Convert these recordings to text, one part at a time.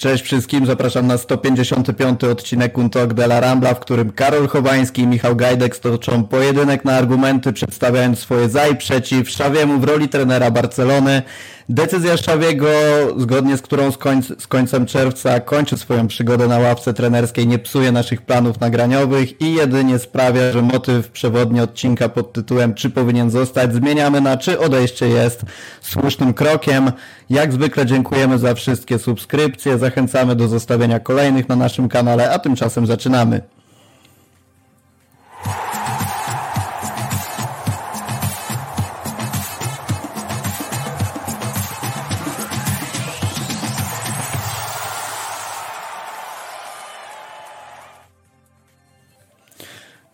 Cześć wszystkim, zapraszam na 155 odcinek Untok de la Rambla, w którym Karol Chowański i Michał Gajdek stoczą pojedynek na argumenty, przedstawiając swoje za i przeciw Szawiemu w roli trenera Barcelony. Decyzja Szawiego, zgodnie z którą z, końc z końcem czerwca kończy swoją przygodę na ławce trenerskiej, nie psuje naszych planów nagraniowych i jedynie sprawia, że motyw przewodni odcinka pod tytułem Czy powinien zostać zmieniamy na Czy odejście jest słusznym krokiem. Jak zwykle dziękujemy za wszystkie subskrypcje, zachęcamy do zostawienia kolejnych na naszym kanale, a tymczasem zaczynamy.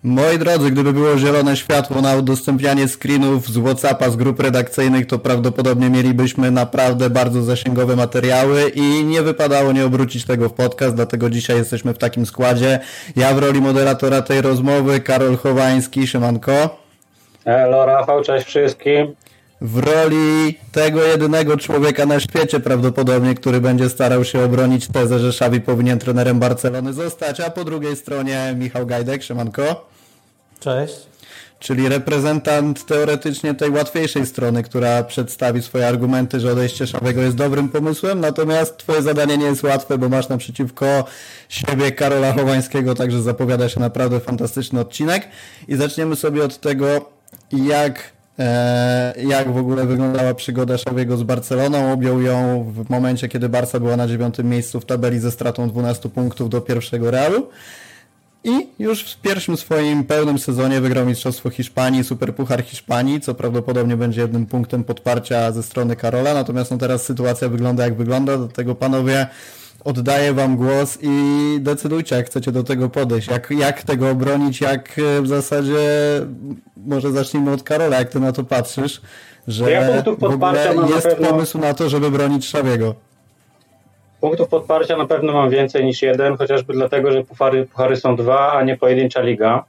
Moi drodzy, gdyby było zielone światło na udostępnianie screenów z Whatsappa, z grup redakcyjnych, to prawdopodobnie mielibyśmy naprawdę bardzo zasięgowe materiały i nie wypadało nie obrócić tego w podcast, dlatego dzisiaj jesteśmy w takim składzie. Ja w roli moderatora tej rozmowy, Karol Chowański, siemanko. Hello Rafał, cześć wszystkim. W roli tego jedynego człowieka na świecie prawdopodobnie, który będzie starał się obronić tezę, że Szawi powinien trenerem Barcelony zostać, a po drugiej stronie Michał Gajdek, siemanko. Cześć. Czyli reprezentant teoretycznie tej łatwiejszej strony, która przedstawi swoje argumenty, że odejście Szawego jest dobrym pomysłem, natomiast twoje zadanie nie jest łatwe, bo masz naprzeciwko siebie Karola Chowańskiego, także zapowiada się naprawdę fantastyczny odcinek i zaczniemy sobie od tego, jak e, jak w ogóle wyglądała przygoda Szawiego z Barceloną. Objął ją w momencie, kiedy Barca była na dziewiątym miejscu w tabeli ze stratą 12 punktów do pierwszego Realu. I już w pierwszym swoim pełnym sezonie wygrał Mistrzostwo Hiszpanii, Superpuchar Hiszpanii, co prawdopodobnie będzie jednym punktem podparcia ze strony Karola. Natomiast no teraz sytuacja wygląda jak wygląda, dlatego panowie oddaję wam głos i decydujcie, jak chcecie do tego podejść. Jak, jak tego obronić, jak e, w zasadzie, może zacznijmy od Karola, jak ty na to patrzysz, że ja w ogóle jest pewno... pomysł na to, żeby bronić Szawiego. Punktów podparcia na pewno mam więcej niż jeden, chociażby dlatego, że puchary, puchary są dwa, a nie pojedyncza liga.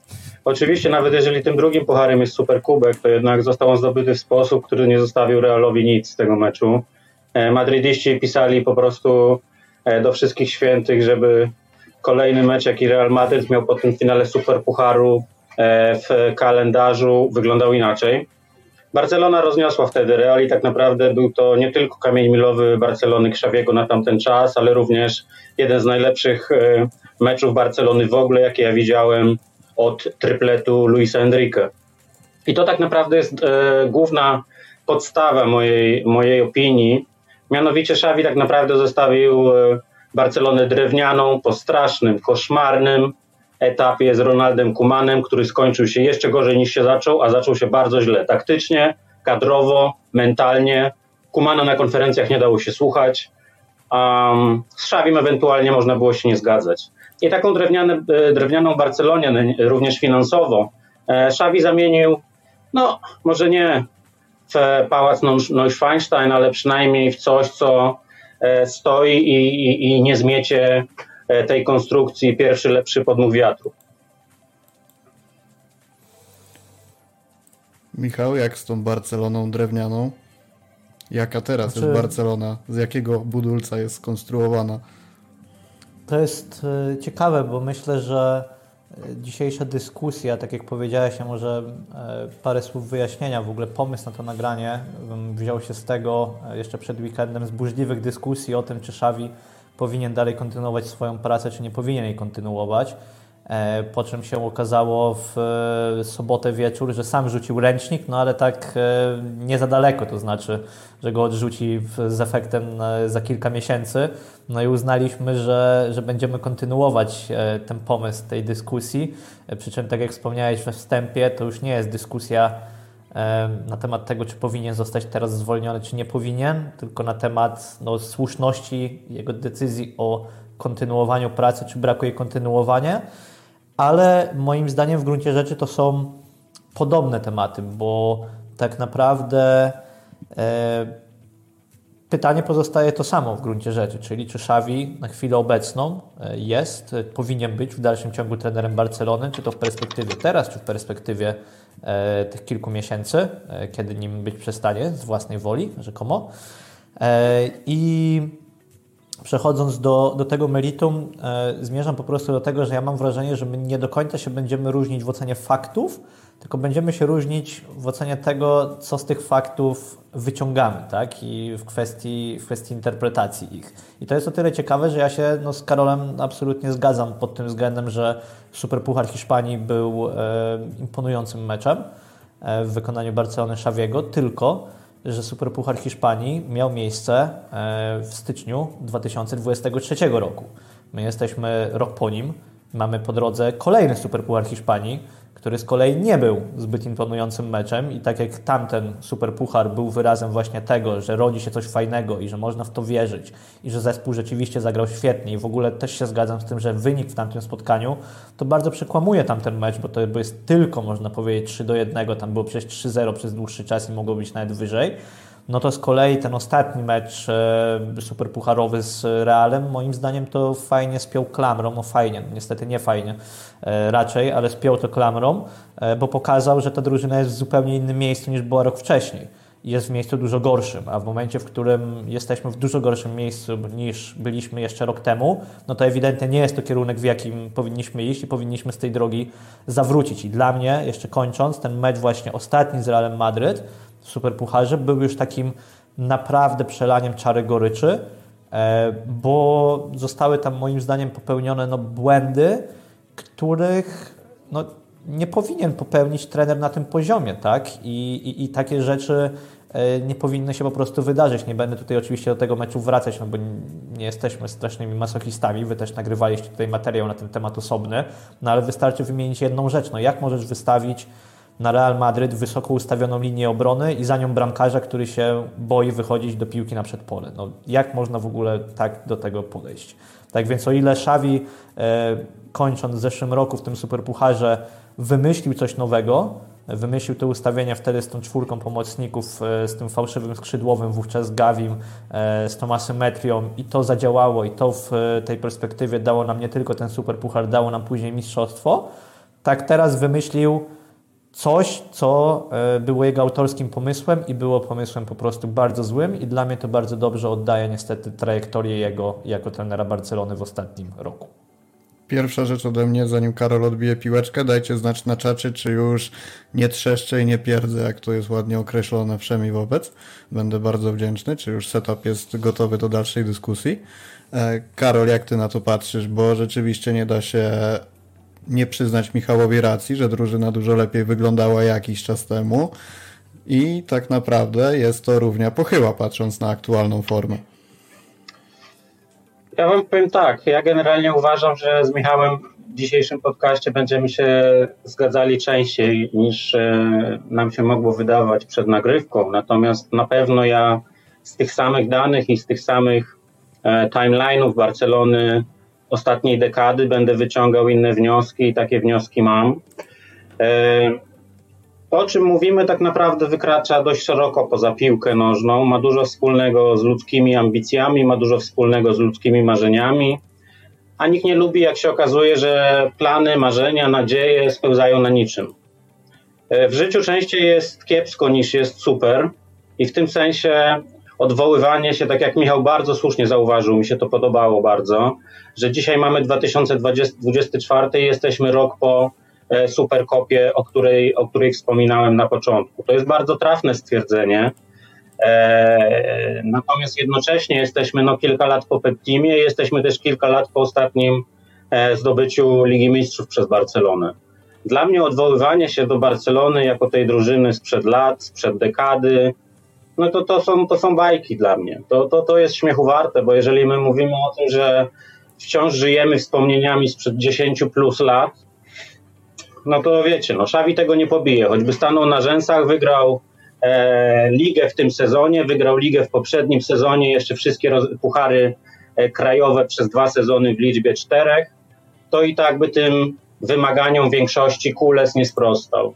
Oczywiście nawet jeżeli tym drugim pucharem jest Superkubek, to jednak został on zdobyty w sposób, który nie zostawił Realowi nic z tego meczu. E, Madrydiści pisali po prostu e, do wszystkich świętych, żeby kolejny mecz, jaki Real Madrid miał po tym finale Superpucharu e, w kalendarzu wyglądał inaczej. Barcelona rozniosła wtedy Real i tak naprawdę był to nie tylko kamień milowy Barcelony Krzawiego na tamten czas, ale również jeden z najlepszych e, meczów Barcelony w ogóle, jakie ja widziałem od trypletu Luisa Enrique. I to tak naprawdę jest e, główna podstawa mojej, mojej opinii. Mianowicie Xavi tak naprawdę zostawił e, Barcelonę drewnianą po strasznym, koszmarnym, etapie z Ronaldem Kumanem, który skończył się jeszcze gorzej niż się zaczął, a zaczął się bardzo źle. Taktycznie, kadrowo, mentalnie. Kumana na konferencjach nie dało się słuchać. Um, z Szawim ewentualnie można było się nie zgadzać. I taką drewniane, drewnianą Barcelonie, również finansowo, Szawi zamienił, no może nie w pałac Neuschwanstein, ale przynajmniej w coś, co e, stoi i, i, i nie zmiecie E, tej konstrukcji pierwszy lepszy podmuch wiatru. Michał, jak z tą Barceloną drewnianą? Jaka teraz znaczy, jest Barcelona? Z jakiego budulca jest skonstruowana? To jest e, ciekawe, bo myślę, że e, dzisiejsza dyskusja, tak jak powiedziałeś, ja może parę słów wyjaśnienia, w ogóle pomysł na to nagranie wziął się z tego jeszcze przed weekendem z burzliwych dyskusji o tym, czy Xavi powinien dalej kontynuować swoją pracę, czy nie powinien jej kontynuować. E, po czym się okazało w e, sobotę wieczór, że sam rzucił ręcznik, no ale tak e, nie za daleko, to znaczy, że go odrzuci z efektem za kilka miesięcy. No i uznaliśmy, że, że będziemy kontynuować ten pomysł tej dyskusji. Przy czym, tak jak wspomniałeś we wstępie, to już nie jest dyskusja na temat tego, czy powinien zostać teraz zwolniony, czy nie powinien, tylko na temat no, słuszności jego decyzji o kontynuowaniu pracy, czy braku jej kontynuowania. Ale moim zdaniem w gruncie rzeczy to są podobne tematy, bo tak naprawdę e, pytanie pozostaje to samo w gruncie rzeczy, czyli czy Xavi na chwilę obecną e, jest, powinien być w dalszym ciągu trenerem Barcelony, czy to w perspektywie teraz, czy w perspektywie tych kilku miesięcy, e, kiedy nim być przestanie z własnej woli, rzekomo. E, I przechodząc do, do tego meritum, e, zmierzam po prostu do tego, że ja mam wrażenie, że my nie do końca się będziemy różnić w ocenie faktów, tylko będziemy się różnić w ocenie tego, co z tych faktów wyciągamy, tak? I w kwestii, w kwestii interpretacji ich. I to jest o tyle ciekawe, że ja się no, z Karolem absolutnie zgadzam pod tym względem, że Superpuchar Hiszpanii był e, imponującym meczem e, w wykonaniu Barcelony Xaviego, tylko że Superpuchar Hiszpanii miał miejsce e, w styczniu 2023 roku. My jesteśmy rok po nim, mamy po drodze kolejny Superpuchar Hiszpanii, który z kolei nie był zbyt imponującym meczem i tak jak tamten superpuchar był wyrazem właśnie tego, że rodzi się coś fajnego i że można w to wierzyć i że zespół rzeczywiście zagrał świetnie i w ogóle też się zgadzam z tym, że wynik w tamtym spotkaniu to bardzo przekłamuje tamten mecz, bo to jest tylko można powiedzieć 3 do 1, tam było przecież 3-0 przez dłuższy czas i mogło być nawet wyżej no to z kolei ten ostatni mecz e, superpucharowy z Realem, moim zdaniem to fajnie spiął klamrą, no fajnie, niestety nie fajnie e, raczej, ale spiął to klamrą, e, bo pokazał, że ta drużyna jest w zupełnie innym miejscu niż była rok wcześniej. Jest w miejscu dużo gorszym, a w momencie, w którym jesteśmy w dużo gorszym miejscu niż byliśmy jeszcze rok temu, no to ewidentnie nie jest to kierunek, w jakim powinniśmy iść i powinniśmy z tej drogi zawrócić. I dla mnie, jeszcze kończąc, ten mecz właśnie ostatni z Realem Madryt, Superpucharze był już takim naprawdę przelaniem czary goryczy, e, bo zostały tam moim zdaniem popełnione no, błędy, których no, nie powinien popełnić trener na tym poziomie, tak? I, i, i takie rzeczy e, nie powinny się po prostu wydarzyć. Nie będę tutaj oczywiście do tego meczu wracać, no bo nie jesteśmy strasznymi masochistami. Wy też nagrywaliście tutaj materiał na ten temat osobny, no ale wystarczy wymienić jedną rzecz. No jak możesz wystawić na Real Madryt wysoko ustawioną linię obrony i za nią bramkarza, który się boi wychodzić do piłki na przedpole. No, jak można w ogóle tak do tego podejść? Tak więc o ile Xavi e, kończąc w zeszłym roku w tym Superpucharze wymyślił coś nowego, wymyślił te ustawienia wtedy z tą czwórką pomocników, e, z tym fałszywym skrzydłowym, wówczas Gavim, e, z Tomasem Metrią i to zadziałało i to w e, tej perspektywie dało nam nie tylko ten Superpuchar, dało nam później mistrzostwo, tak teraz wymyślił coś, co e, było jego autorskim pomysłem i było pomysłem po prostu bardzo złym i dla mnie to bardzo dobrze oddaje niestety trajektorię jego jako trenera Barcelony w ostatnim roku. Pierwsza rzecz ode mnie, zanim Karol odbije piłeczkę, dajcie znać na czacie, czy już nie trzeszczę i nie pierdzę, jak to jest ładnie określone wszemi wobec. Będę bardzo wdzięczny, czy już setup jest gotowy do dalszej dyskusji. E, Karol, jak ty na to patrzysz, bo rzeczywiście nie da się nie przyznać Michałowi racji, że drużyna dużo lepiej wyglądała jakiś czas temu i tak naprawdę jest to równia pochyła, patrząc na aktualną formę. Ja wam powiem tak, ja generalnie uważam, że z Michałem w dzisiejszym podcaście będziemy się zgadzali częściej niż e, nam się mogło wydawać przed nagrywką, natomiast na pewno ja z tych samych danych i z tych samych e, timeline'ów Barcelony ostatniej dekady będę wyciągał inne wnioski i takie wnioski mam. E, to, o czym mówimy, tak naprawdę wykracza dość szeroko poza piłkę nożną. Ma dużo wspólnego z ludzkimi ambicjami, ma dużo wspólnego z ludzkimi marzeniami. A nikt nie lubi, jak się okazuje, że plany, marzenia, nadzieje spełzają na niczym. E, w życiu częściej jest kiepsko niż jest super, i w tym sensie odwoływanie się, tak jak Michał bardzo słusznie zauważył, mi się to podobało bardzo, że dzisiaj mamy 2024 i jesteśmy rok po e, Superkopie, o której, o której wspominałem na początku. To jest bardzo trafne stwierdzenie. E, natomiast jednocześnie jesteśmy no, kilka lat po Peptimie, jesteśmy też kilka lat po ostatnim e, zdobyciu Ligi Mistrzów przez Barcelonę. Dla mnie odwoływanie się do Barcelony jako tej drużyny sprzed lat, sprzed dekady, no to, to, są, to są bajki dla mnie. To, to, to jest śmiechu warte, bo jeżeli my mówimy o tym, że wciąż żyjemy wspomnieniami sprzed 10 plus lat, no to wiecie, no Szawi tego nie pobije. Choćby stanął na rzęsach, wygrał e, ligę w tym sezonie, wygrał ligę w poprzednim sezonie, jeszcze wszystkie roz, puchary e, krajowe przez dwa sezony w liczbie czterech, to i tak by tym wymaganiom większości Kules nie sprostał.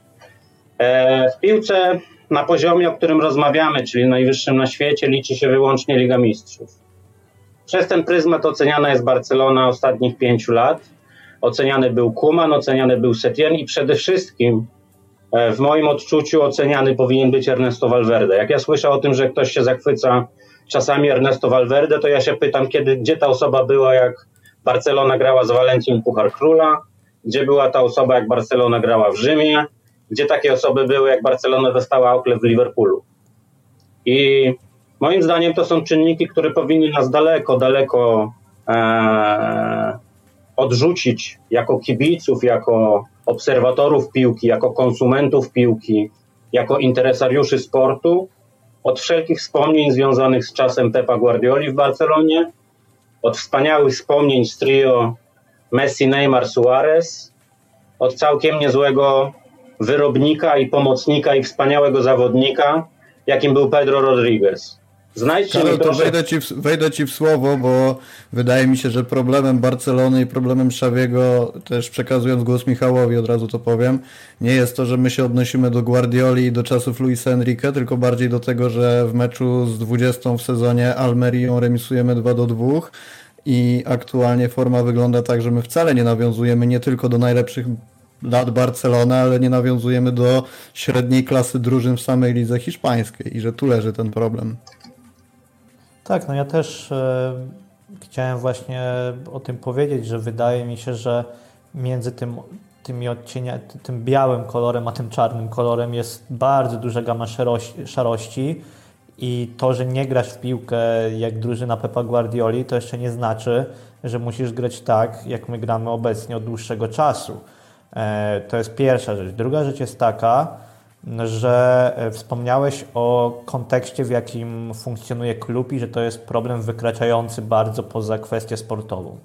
E, w piłce na poziomie, o którym rozmawiamy, czyli najwyższym na świecie, liczy się wyłącznie Liga Mistrzów. Przez ten pryzmat oceniana jest Barcelona ostatnich pięciu lat. Oceniany był Kuman, oceniany był Setien i przede wszystkim e, w moim odczuciu oceniany powinien być Ernesto Valverde. Jak ja słyszę o tym, że ktoś się zachwyca czasami Ernesto Valverde, to ja się pytam, kiedy, gdzie ta osoba była, jak Barcelona grała z Walencją Puchar Króla, gdzie była ta osoba, jak Barcelona grała w Rzymie, gdzie takie osoby były, jak Barcelona dostała okle w Liverpoolu. I moim zdaniem to są czynniki, które powinny nas daleko, daleko e, odrzucić jako kibiców, jako obserwatorów piłki, jako konsumentów piłki, jako interesariuszy sportu od wszelkich wspomnień związanych z czasem Pepa Guardioli w Barcelonie, od wspaniałych wspomnień z trio Messi, Neymar, Suarez, od całkiem niezłego wyrobnika i pomocnika i wspaniałego zawodnika, jakim był Pedro Rodriguez. Znajdźcie Karol, mi proszę... to wejdę ci, w, wejdę ci w słowo, bo wydaje mi się, że problemem Barcelony i problemem Szawiego, też przekazując głos Michałowi, od razu to powiem, nie jest to, że my się odnosimy do Guardioli i do czasów Luisa Enrique, tylko bardziej do tego, że w meczu z 20 w sezonie Almerią remisujemy 2 do 2 i aktualnie forma wygląda tak, że my wcale nie nawiązujemy nie tylko do najlepszych lat Barcelony, ale nie nawiązujemy do średniej klasy drużyn w samej lidze hiszpańskiej i że tu leży ten problem. Tak, no ja też e, chciałem właśnie o tym powiedzieć, że wydaje mi się, że między tym, tymi odcienia, tym białym kolorem a tym czarnym kolorem jest bardzo duża gama szarości, szarości i to, że nie grasz w piłkę jak drużyna Pepa Guardioli, to jeszcze nie znaczy, że musisz grać tak, jak my gramy obecnie od dłuższego czasu. E, to jest pierwsza rzecz. Druga rzecz jest taka, że e, wspomniałeś o kontekście, w jakim funkcjonuje klub i że to jest problem wykraczający bardzo poza kwestię sportową.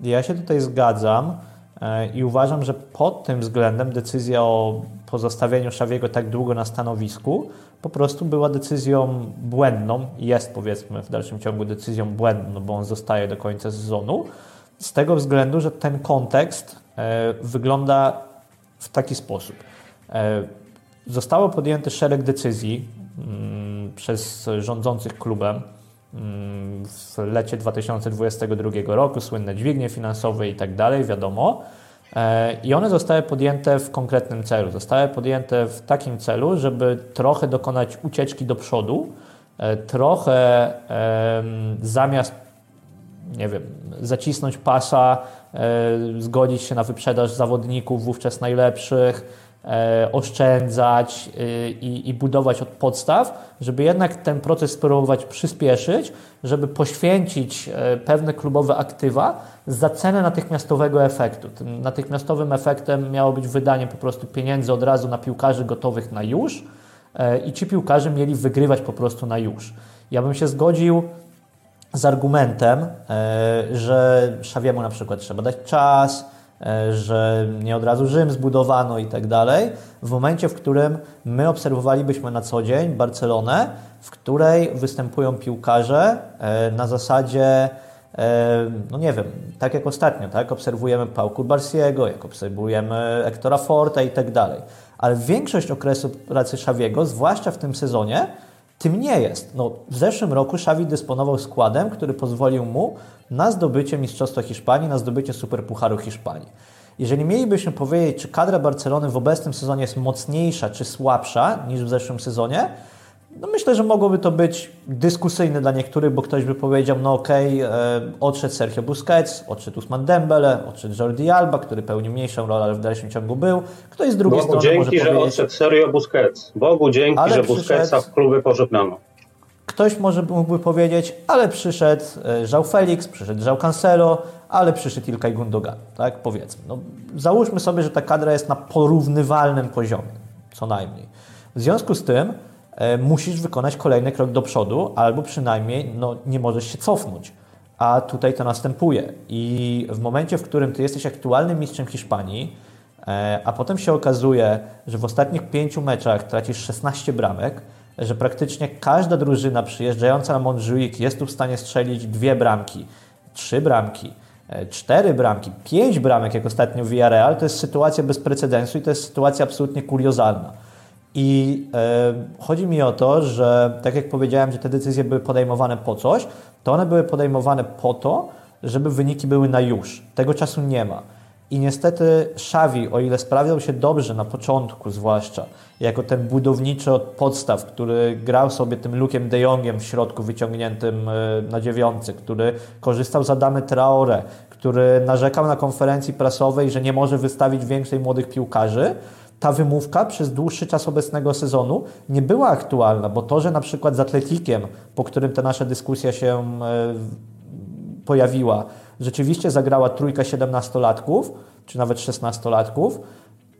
Ja się tutaj zgadzam e, i uważam, że pod tym względem decyzja o pozostawieniu Szawiego tak długo na stanowisku po prostu była decyzją błędną jest powiedzmy w dalszym ciągu decyzją błędną, bo on zostaje do końca sezonu, z tego względu, że ten kontekst e, wygląda w taki sposób. Zostało podjęty szereg decyzji mm, przez rządzących klubem mm, w lecie 2022 roku, słynne dźwignie finansowe i tak dalej, wiadomo. E, I one zostały podjęte w konkretnym celu. Zostały podjęte w takim celu, żeby trochę dokonać ucieczki do przodu, e, trochę zamiast, nie wiem, zacisnąć pasa, e, zgodzić się na wyprzedaż zawodników wówczas najlepszych, E, oszczędzać e, i, budować od podstaw, żeby jednak ten proces spróbować przyspieszyć, żeby poświęcić pewne klubowe aktywa za cenę natychmiastowego efektu. Tym natychmiastowym efektem miało być wydanie po prostu pieniędzy od razu na piłkarzy gotowych na już i ci piłkarze mieli wygrywać po prostu na już. Ja bym się zgodził z argumentem, że Szawiemu na przykład trzeba dać czas, E, że nie od razu Rzym zbudowano i tak dalej, w momencie, w którym my obserwowalibyśmy na co dzień Barcelonę, w której występują piłkarze e, na zasadzie, e, no nie wiem, tak jak ostatnio, tak? Obserwujemy Pau Barsiego, jak obserwujemy Hectora Forte i tak dalej. Ale większość okresu pracy Szawiego, zwłaszcza w tym sezonie, tym nie jest. No, w zeszłym roku Xavi dysponował składem, który pozwolił mu na zdobycie Mistrzostwa Hiszpanii, na zdobycie Superpucharu Hiszpanii. Jeżeli mielibyśmy powiedzieć, czy kadra Barcelony w obecnym sezonie jest mocniejsza czy słabsza niż w zeszłym sezonie, no myślę, że mogłoby to być dyskusyjne dla niektórych, bo ktoś by powiedział, no okej, okay, e, odszedł Sergio Busquets, odszedł Usman Dembele, odszedł Jordi Alba, który pełnił mniejszą rolę, ale w dalszym ciągu był. Ktoś z drugiej Bogu strony dzięki, może że powiedzieć... odszedł Sergio Busquets. Bogu dzięki, ale że przyszedł... Busquetsa w klubie pożegnano. Ktoś może mógłby powiedzieć, ale przyszedł e, Żał Felix, przyszedł Żał Cancelo, ale przyszedł Ilkay Gundogan, tak powiedzmy. No, załóżmy sobie, że ta kadra jest na porównywalnym poziomie, co najmniej. W związku z tym e, musisz wykonać kolejny krok do przodu, albo przynajmniej no, nie możesz się cofnąć. A tutaj to następuje. I w momencie, w którym ty jesteś aktualnym mistrzem Hiszpanii, e, a potem się okazuje, że w ostatnich pięciu meczach tracisz 16 bramek, że praktycznie każda drużyna przyjeżdżająca na Montjuic jest tu w stanie strzelić dwie bramki, trzy bramki, e, cztery bramki, pięć bramek, jak ostatnio Villarreal, to jest sytuacja bez precedensu i to jest sytuacja absolutnie kuriozalna. I e, chodzi mi o to, że tak jak powiedziałem, że te decyzje były podejmowane po coś, to one były podejmowane po to, żeby wyniki były na już. Tego czasu nie ma. I niestety Xavi, o ile sprawiał się dobrze na początku zwłaszcza, jako ten budowniczy od podstaw, który grał sobie tym Lukiem de Jongiem w środku wyciągniętym e, na dziewiątce, który korzystał z Adamy Traore, który narzekał na konferencji prasowej, że nie może wystawić większej młodych piłkarzy, ta wymówka przez dłuższy czas obecnego sezonu nie była aktualna, bo to, że na przykład z Atletikiem, po którym ta nasza dyskusja się e, pojawiła, rzeczywiście zagrała trójka siedemnastolatków, czy nawet szesnastolatków,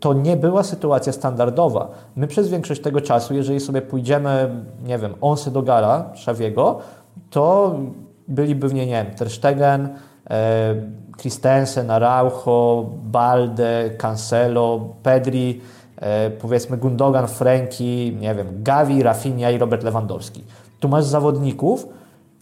to nie była sytuacja standardowa. My przez większość tego czasu, jeżeli sobie pójdziemy, nie wiem, Onsy do Gara, Szawiego, to byliby w niej, nie wiem, Ter Stegen, Christensen, Araujo, Balde, Cancelo, Pedri, e, powiedzmy Gundogan, Franki, nie wiem, Gavi, Rafinha i Robert Lewandowski. Tu masz zawodników,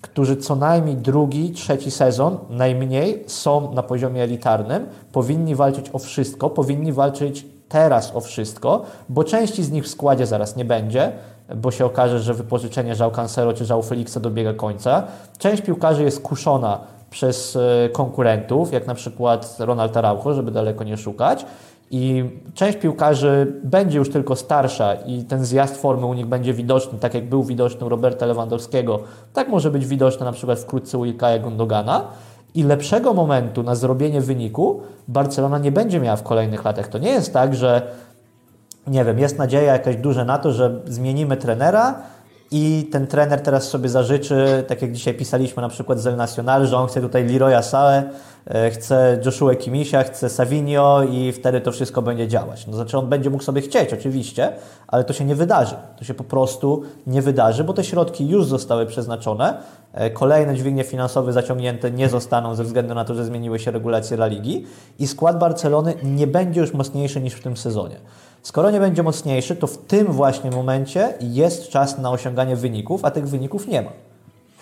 którzy co najmniej drugi, trzeci sezon najmniej są na poziomie elitarnym, powinni walczyć o wszystko, powinni walczyć teraz o wszystko, bo części z nich w składzie zaraz nie będzie, bo się okaże, że wypożyczenie Żał Cancelo czy Żał Felixa dobiega końca. Część piłkarzy jest kuszona przez e, konkurentów, jak na przykład Ronald Araujo, żeby daleko nie szukać. I część piłkarzy będzie już tylko starsza i ten zjazd formy u nich będzie widoczny, tak jak był widoczny u Roberta Lewandowskiego, tak może być widoczny na przykład wkrótce u Ilkaja Gundogana. I lepszego momentu na zrobienie wyniku Barcelona nie będzie miała w kolejnych latach. To nie jest tak, że nie wiem, jest nadzieja jakaś duża na to, że zmienimy trenera, i ten trener teraz sobie zażyczy, tak jak dzisiaj pisaliśmy na przykład z El Nacional, że on chce tutaj Leroya Sae, e, chce Joshua Kimisia, chce Savinio i wtedy to wszystko będzie działać. No znaczy on będzie mógł sobie chcieć oczywiście, ale to się nie wydarzy. To się po prostu nie wydarzy, bo te środki już zostały przeznaczone. E, kolejne dźwignie finansowe zaciągnięte nie zostaną ze względu na to, że zmieniły się regulacje La Ligi i skład Barcelony nie będzie już mocniejszy niż w tym sezonie. Skoro nie będzie mocniejszy, to w tym właśnie momencie jest czas na osiąganie wyników, a tych wyników nie ma.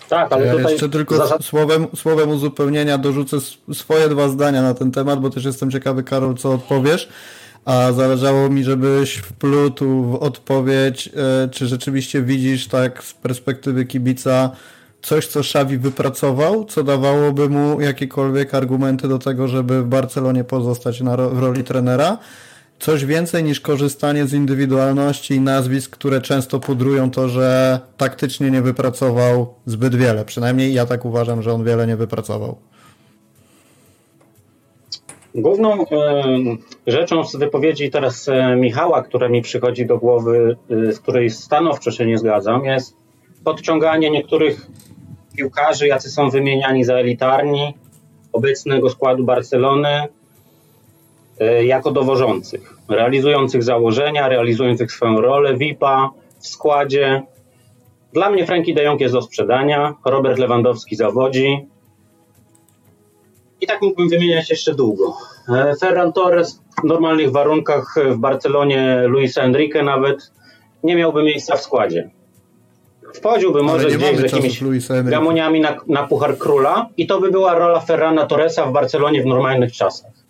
Tak, ale ja tutaj... Jeszcze tylko zasad... słowem, słowem uzupełnienia dorzucę swoje dwa zdania na ten temat, bo też jestem ciekawy, Karol, co odpowiesz. A zależało mi, żebyś wplótł w odpowiedź, e, czy rzeczywiście widzisz tak z perspektywy kibica coś, co Xavi wypracował, co dawałoby mu jakiekolwiek argumenty do tego, żeby w Barcelonie pozostać na, w roli trenera, coś więcej niż korzystanie z indywidualności i nazwisk, które często pudrują to, że taktycznie nie wypracował zbyt wiele. Przynajmniej ja tak uważam, że on wiele nie wypracował. Główną rzeczą z wypowiedzi teraz e, Michała, która mi przychodzi do głowy, e, z której stanowczo się nie zgadzam, jest podciąganie niektórych piłkarzy, jacy są wymieniani za elitarni, obecnego składu Barcelony, E, jako dowożących, realizujących założenia, realizujących swoją rolę VIP-a w składzie. Dla mnie Frankie de Jong jest do sprzedania, Robert Lewandowski zawodzi. I tak mógłbym wymieniać jeszcze długo. E, Ferran Torres w normalnych warunkach w Barcelonie, Luis Enrique nawet, nie miałby miejsca w składzie. Wchodziłby może gdzieś z jakimiś gamoniami na, na Puchar Króla i to by była rola Ferrana Torresa w Barcelonie w normalnych czasach.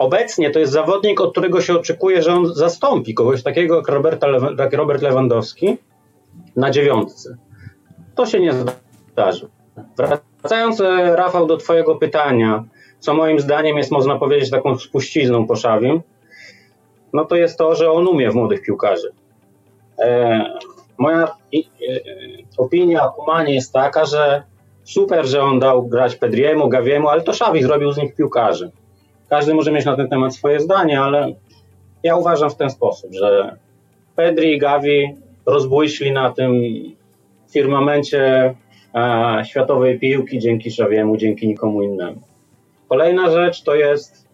Obecnie to jest zawodnik, od którego się oczekuje, że on zastąpi kogoś takiego jak, Roberta, jak Robert Lewandowski na dziewiątce. To się nie zdarzy. Wracając, e, Rafał, do Twojego pytania, co moim zdaniem jest, można powiedzieć, taką spuścizną po Szawim, no to jest to, że on umie w młodych piłkarzy. E, moja e, opinia o Kumanie jest taka, że super, że on dał grać Pedriemu, Gawiemu, ale to Szawi zrobił z nich piłkarzy. Każdy może mieć na ten temat swoje zdanie, ale ja uważam w ten sposób, że Pedri i Gavi rozbłyśli na tym firmamencie e, światowej piłki dzięki Szawiemu, dzięki nikomu innemu. Kolejna rzecz to jest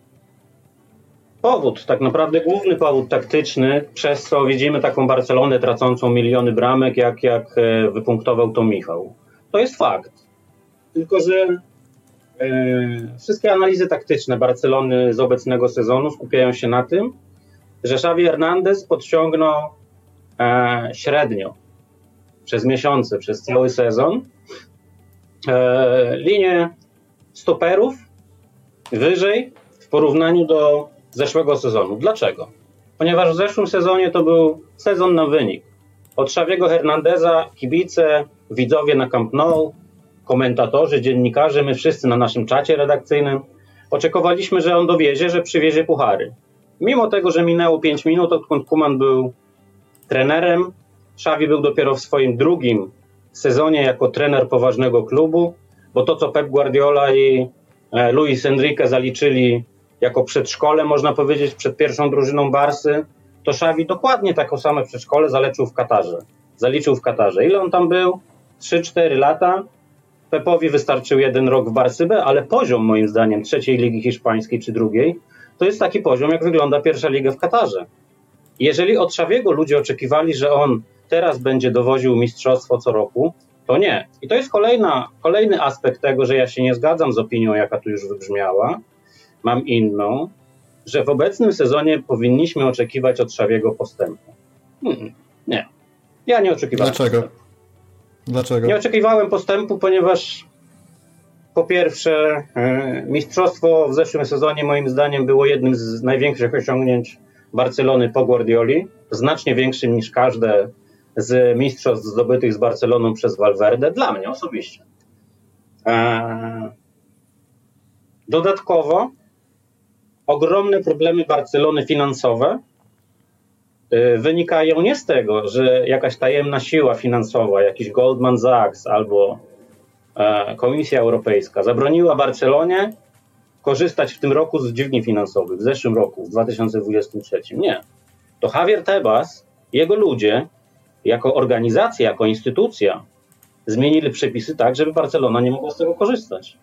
powód, tak naprawdę główny powód taktyczny, przez co widzimy taką Barcelonę tracącą miliony bramek, jak, jak e, wypunktował to Michał. To jest fakt. Tylko, że wszystkie analizy taktyczne Barcelony z obecnego sezonu skupiają się na tym, że Xavi Hernandez podciągnął e, średnio przez miesiące, przez cały sezon e, linię stoperów wyżej w porównaniu do zeszłego sezonu. Dlaczego? Ponieważ w zeszłym sezonie to był sezon na wynik. Od Xaviego Hernandeza kibice, widzowie na Camp Nou komentatorzy, dziennikarze, my wszyscy na naszym czacie redakcyjnym Oczekowaliśmy, że on dowiezie, że przywiezie puchary. Mimo tego, że minęło 5 minut, odkąd Kuman był trenerem, Xavi był dopiero w swoim drugim sezonie jako trener poważnego klubu, bo to, co Pep Guardiola i e, Luis Enrique zaliczyli jako przedszkole, można powiedzieć, przed pierwszą drużyną Barsy, to Xavi dokładnie taką same przedszkole zaliczył w Katarze. Zaliczył w Katarze. Ile on tam był? 3-4 lata. Pepowi wystarczył jeden rok w Barsybę, ale poziom moim zdaniem trzeciej ligi hiszpańskiej czy drugiej to jest taki poziom, jak wygląda pierwsza liga w Katarze. Jeżeli od Szawiego ludzie oczekiwali, że on teraz będzie dowoził mistrzostwo co roku, to nie. I to jest kolejna, kolejny aspekt tego, że ja się nie zgadzam z opinią, jaka tu już wybrzmiała. Mam inną, że w obecnym sezonie powinniśmy oczekiwać od Szawiego postępu. Hmm, nie. Ja nie oczekiwałem. Dlaczego? Postępu. Dlaczego? Nie oczekiwałem postępu, ponieważ po pierwsze, e, mistrzostwo w zeszłym sezonie moim zdaniem było jednym z największych osiągnięć Barcelony po Guardioli, znacznie większym niż każde z mistrzostw zdobytych z Barceloną przez Valverde, dla mnie osobiście. E, dodatkowo ogromne problemy Barcelony finansowe wynikają nie z tego, że jakaś tajemna siła finansowa, jakiś Goldman Sachs albo e, Komisja Europejska zabroniła Barcelonie korzystać w tym roku z dźwigni finansowych, w zeszłym roku, w 2023. Nie. To Javier Tebas, jego ludzie jako organizacja, jako instytucja zmienili przepisy tak, żeby Barcelona nie mogła z tego korzystać.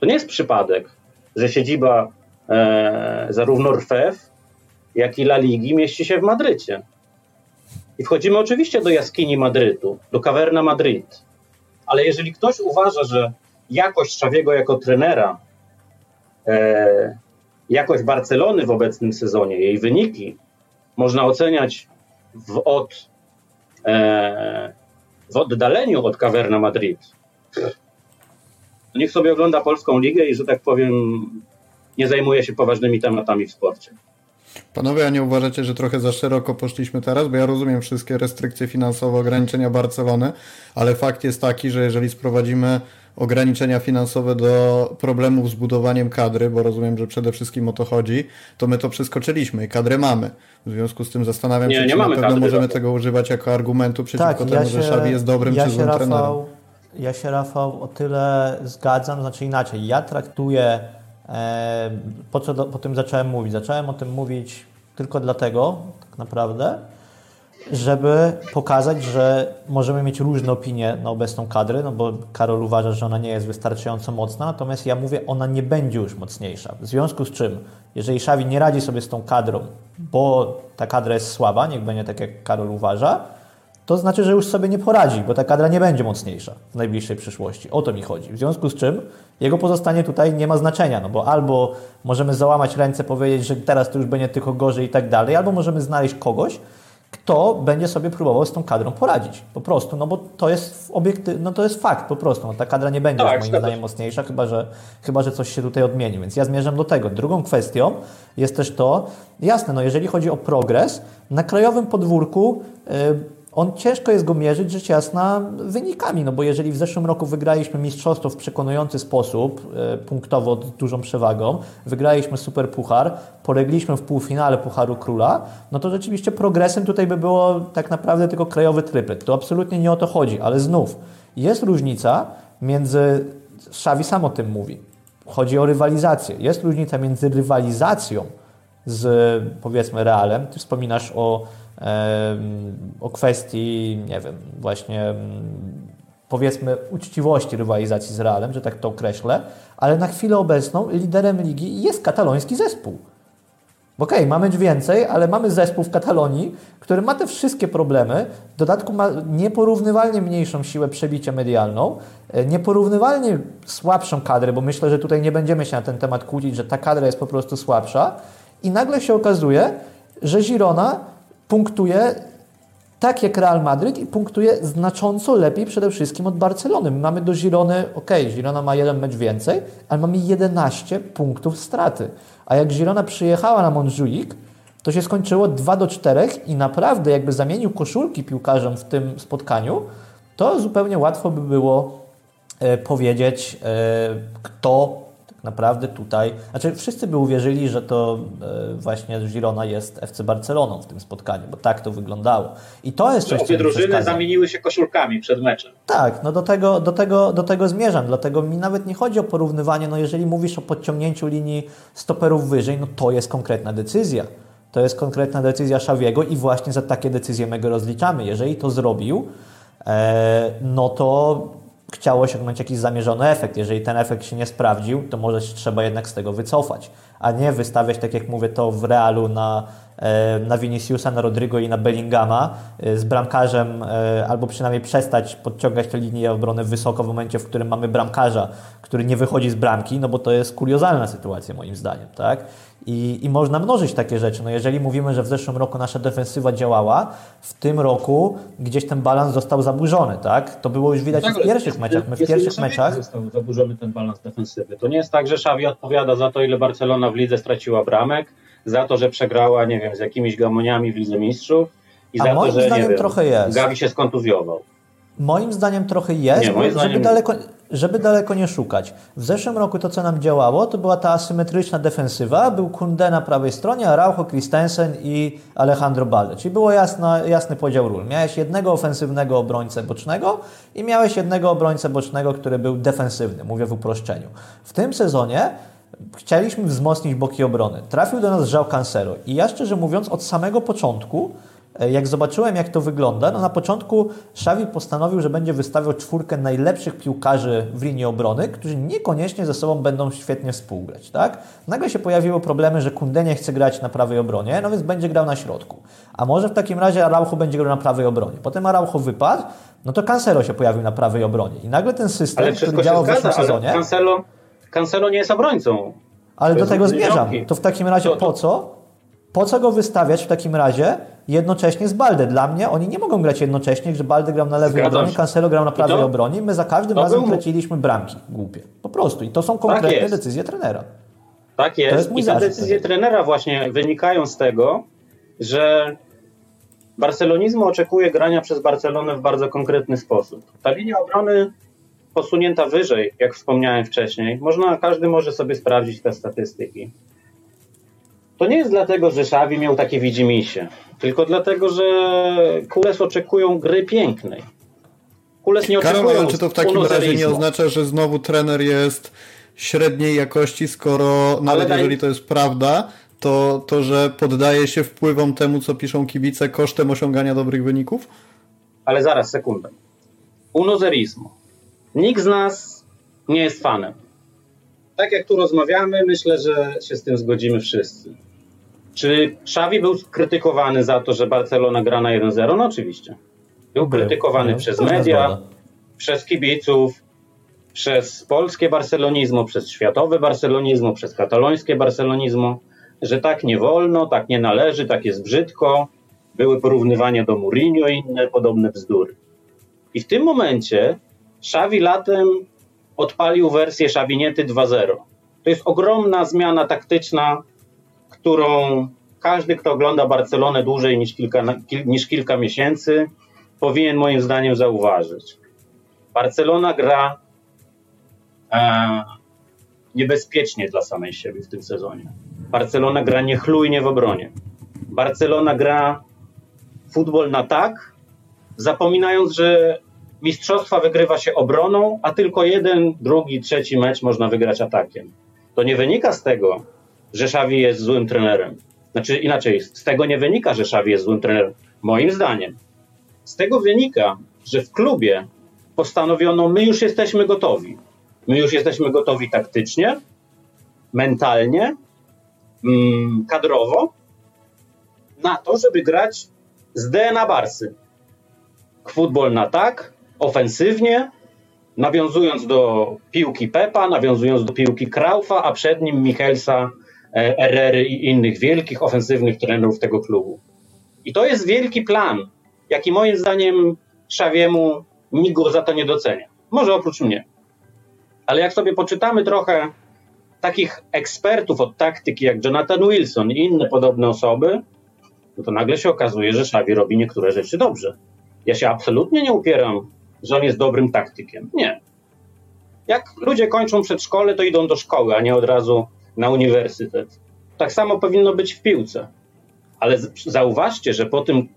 To nie jest przypadek, że siedziba e, zarówno RFEF, jak i La Ligi mieści się w Madrycie. I wchodzimy oczywiście do jaskini Madrytu, do kawerna Madryt. Ale jeżeli ktoś uważa, że jakość Szawiego jako trenera, e, jakość Barcelony w obecnym sezonie, jej wyniki można oceniać w, od E, w oddaleniu od Caverna Madrid, niech sobie ogląda polską ligę i, że tak powiem, nie zajmuje się poważnymi tematami w sporcie. Panowie, a nie uważacie, że trochę za szeroko poszliśmy teraz? Bo ja rozumiem wszystkie restrykcje finansowe, ograniczenia Barcelony, ale fakt jest taki, że jeżeli sprowadzimy ograniczenia finansowe do problemów z budowaniem kadry, bo rozumiem, że przede wszystkim o to chodzi, to my to przeskoczyliśmy i kadrę mamy. W związku z tym zastanawiam nie, się, nie czy na pewno możemy tego używać jako argumentu przeciwko tak, temu, ja się, że Xavi jest dobrym ja czy złym Rafał, trenerem. Ja się, Rafał, o tyle zgadzam, znaczy inaczej. Ja traktuję, po co po tym zacząłem mówić? Zacząłem o tym mówić tylko dlatego, tak naprawdę, żeby pokazać, że możemy mieć różne opinie na obecną kadrę, no bo Karol uważa, że ona nie jest wystarczająco mocna, natomiast ja mówię, ona nie będzie już mocniejsza. W związku z czym, jeżeli Szawi nie radzi sobie z tą kadrą, bo ta kadra jest słaba, niech będzie tak jak Karol uważa, to znaczy, że już sobie nie poradzi, bo ta kadra nie będzie mocniejsza w najbliższej przyszłości. O to mi chodzi. W związku z czym jego pozostanie tutaj nie ma znaczenia, no bo albo możemy załamać ręce, powiedzieć, że teraz to już będzie tylko gorzej i tak dalej, albo możemy znaleźć kogoś, kto będzie sobie próbował z tą kadrą poradzić. Po prostu, no bo to jest obiekty, no to jest fakt po prostu. No, ta kadra nie będzie tak, moim zdaniem mocniejsza, chyba że, chyba że coś się tutaj odmieni, więc ja zmierzam do tego. Drugą kwestią jest też to, jasne, no jeżeli chodzi o progres, na krajowym podwórku yy, on ciężko jest go mierzyć, rzecz jasna, wynikami, no bo jeżeli w zeszłym roku wygraliśmy mistrzostwo w przekonujący sposób, e, punktowo dużą przewagą, wygraliśmy super puchar, polegliśmy w półfinale Pucharu Króla, no to rzeczywiście progresem tutaj by było tak naprawdę tylko krajowy tryplet. To absolutnie nie o to chodzi, ale znów jest różnica między, Szawi sam o tym mówi, chodzi o rywalizację. Jest różnica między rywalizacją z powiedzmy Realem, ty wspominasz o o kwestii, nie wiem, właśnie powiedzmy uczciwości rywalizacji z Realem, że tak to określę, ale na chwilę obecną liderem ligi jest kataloński zespół. Okej, okay, mamy więcej, ale mamy zespół w Katalonii, który ma te wszystkie problemy, w dodatku ma nieporównywalnie mniejszą siłę przebicia medialną, e, nieporównywalnie słabszą kadrę, bo myślę, że tutaj nie będziemy się na ten temat kłócić, że ta kadra jest po prostu słabsza i nagle się okazuje, że Girona punktuje tak jak Real Madryt i punktuje znacząco lepiej przede wszystkim od Barcelony. My mamy do Girony, ok, Girona ma jeden mecz więcej, ale mamy 11 punktów straty. A jak Girona przyjechała na Montjuic, to się skończyło 2 do 4 i naprawdę jakby zamienił koszulki piłkarzom w tym spotkaniu, to zupełnie łatwo by było e, powiedzieć, e, kto naprawdę tutaj, znaczy wszyscy by uwierzyli, że to e, właśnie Girona jest FC Barceloną w tym spotkaniu, bo tak to wyglądało. I to jest coś, Obie drużyny zamieniły się koszulkami przed meczem. Tak, no do tego, do, tego, do tego zmierzam, dlatego mi nawet nie chodzi o porównywanie, no jeżeli mówisz o podciągnięciu linii stoperów wyżej, no to jest konkretna decyzja. To jest konkretna decyzja Szawiego i właśnie za takie decyzje my go rozliczamy. Jeżeli to zrobił, e, no to chciał osiągnąć jakiś zamierzony efekt. Jeżeli ten efekt się nie sprawdził, to może się trzeba jednak z tego wycofać, a nie wystawiać, tak jak mówię, to w realu na, e, na Viniciusa, na Rodrigo i na Bellingama e, z bramkarzem, e, albo przynajmniej przestać podciągać tę linię obrony wysoko w momencie, w którym mamy bramkarza, który nie wychodzi z bramki, no bo to jest kuriozalna sytuacja moim zdaniem, tak? I, I można mnożyć takie rzeczy. No jeżeli mówimy, że w zeszłym roku nasza defensywa działała, w tym roku gdzieś ten balans został zaburzony, tak? To było już widać no tak, w pierwszych meczach. My w pierwszych meczach został zaburzony ten balans defensywy. To nie jest tak, że Xavi odpowiada za to, ile Barcelona w lidze straciła bramek, za to, że przegrała, nie wiem, z jakimiś gamoniami w Lidze Mistrzów i A za moim to, że zdaniem nie wiem, trochę jest. Gavi się skontuzjował. Moim zdaniem trochę jest, Nie, moim żeby, zdaniem- daleko, żeby daleko nie szukać. W zeszłym roku to, co nam działało, to była ta asymetryczna defensywa. Był Kunde na prawej stronie, Araujo, Christensen i Alejandro Balde. Czyli było jasny podział ról. Miałeś jednego ofensywnego obrońcę bocznego i miałeś jednego obrońcę bocznego, który był defensywny, mówię w uproszczeniu. W tym sezonie chcieliśmy wzmocnić boki obrony. Trafił do nas Żał Cancelo i ja szczerze mówiąc od samego początku Jak zobaczyłem, jak to wygląda, no na początku Xavi postanowił, że będzie wystawiał czwórkę najlepszych piłkarzy w linii obrony, którzy niekoniecznie ze sobą będą świetnie współgrać. Tak? Nagle się pojawiły problemy, że Kunde nie chce grać na prawej obronie, no więc będzie grał na środku. A może w takim razie Araujo będzie grał na prawej obronie. Potem Araujo wypadł, no to Cancelo się pojawił na prawej obronie. I nagle ten system, Ale który działał w zeszłym sezonie, Cancelo, Cancelo nie jest obrońcą. ale To do tego zmierzam. To w takim razie To- to- po co? Po co go wystawiać w takim razie jednocześnie z Balde? Dla mnie oni nie mogą grać jednocześnie, że Balde grał na lewej obronie. Cancelo grał na prawej to- obronie. My za każdym to razem był- traciliśmy bramki głupie. Po prostu. I to są konkretne jest. decyzje trenera. Tak jest. jest mój I te decyzje trenera właśnie wynikają z tego, że barcelonizmu oczekuje grania przez Barcelonę w bardzo konkretny sposób. Ta linia obrony posunięta wyżej, jak wspomniałem wcześniej, można, każdy może sobie sprawdzić te statystyki. To nie jest dlatego, że Xavi miał takie widzimisię, tylko dlatego, że Kules oczekują gry pięknej. Kules nie Karol, oczekują ale czy to w takim razie nie unozerizmu. oznacza, że znowu trener jest średniej jakości, skoro nawet daj- jeżeli to jest prawda, to, to że poddaje się wpływom temu, co piszą kibice kosztem osiągania dobrych wyników? Ale zaraz, sekundę. Unozerismo. Nikt z nas nie jest fanem. Tak jak tu rozmawiamy, myślę, że się z tym zgodzimy wszyscy. Czy Xavi był krytykowany za to, że Barcelona gra na 1-0? No oczywiście. Był krytykowany był. przez media, przez kibiców, przez polskie barcelonizmo, przez światowe barcelonizmo, przez katalońskie barcelonizmo, że tak nie wolno, tak nie należy, tak jest brzydko. Były porównywania do Mourinho i inne podobne bzdury. I w tym momencie Xavi latem odpalił wersję Xaviniety 2.0. To jest ogromna zmiana taktyczna, którą każdy, kto ogląda Barcelonę dłużej niż kilka, kil- niż kilka miesięcy, powinien moim zdaniem zauważyć. Barcelona gra e, niebezpiecznie dla samej siebie w tym sezonie. Barcelona gra niechlujnie w obronie. Barcelona gra futbol na tak, zapominając, że mistrzostwa wygrywa się obroną, a tylko jeden, drugi, trzeci mecz można wygrać atakiem. To nie wynika z tego, że Xavi jest złym trenerem. Znaczy inaczej, z tego nie wynika, że Xavi jest złym trenerem. Moim zdaniem. Z tego wynika, że w klubie postanowiono, my już jesteśmy gotowi. My już jesteśmy gotowi taktycznie, mentalnie, mm, kadrowo na to, żeby grać z DNA Barsy. Futbol na tak, ofensywnie, nawiązując do piłki Pepa, nawiązując do piłki Kraufa, a przed nim Michelsa, Herrery i innych wielkich ofensywnych trenerów tego klubu. I to jest wielki plan, jaki moim zdaniem Szawiemu nikt go za to nie docenia. Może oprócz mnie. Ale jak sobie poczytamy trochę takich ekspertów od taktyki jak Jonathan Wilson i inne podobne osoby, no to nagle się okazuje, że Xavi robi niektóre rzeczy dobrze. Ja się absolutnie nie upieram, że on jest dobrym taktykiem. Nie. Jak ludzie kończą przedszkole, to idą do szkoły, a nie od razu na uniwersytet. Tak samo powinno być w piłce. Ale zauważcie, że po tym,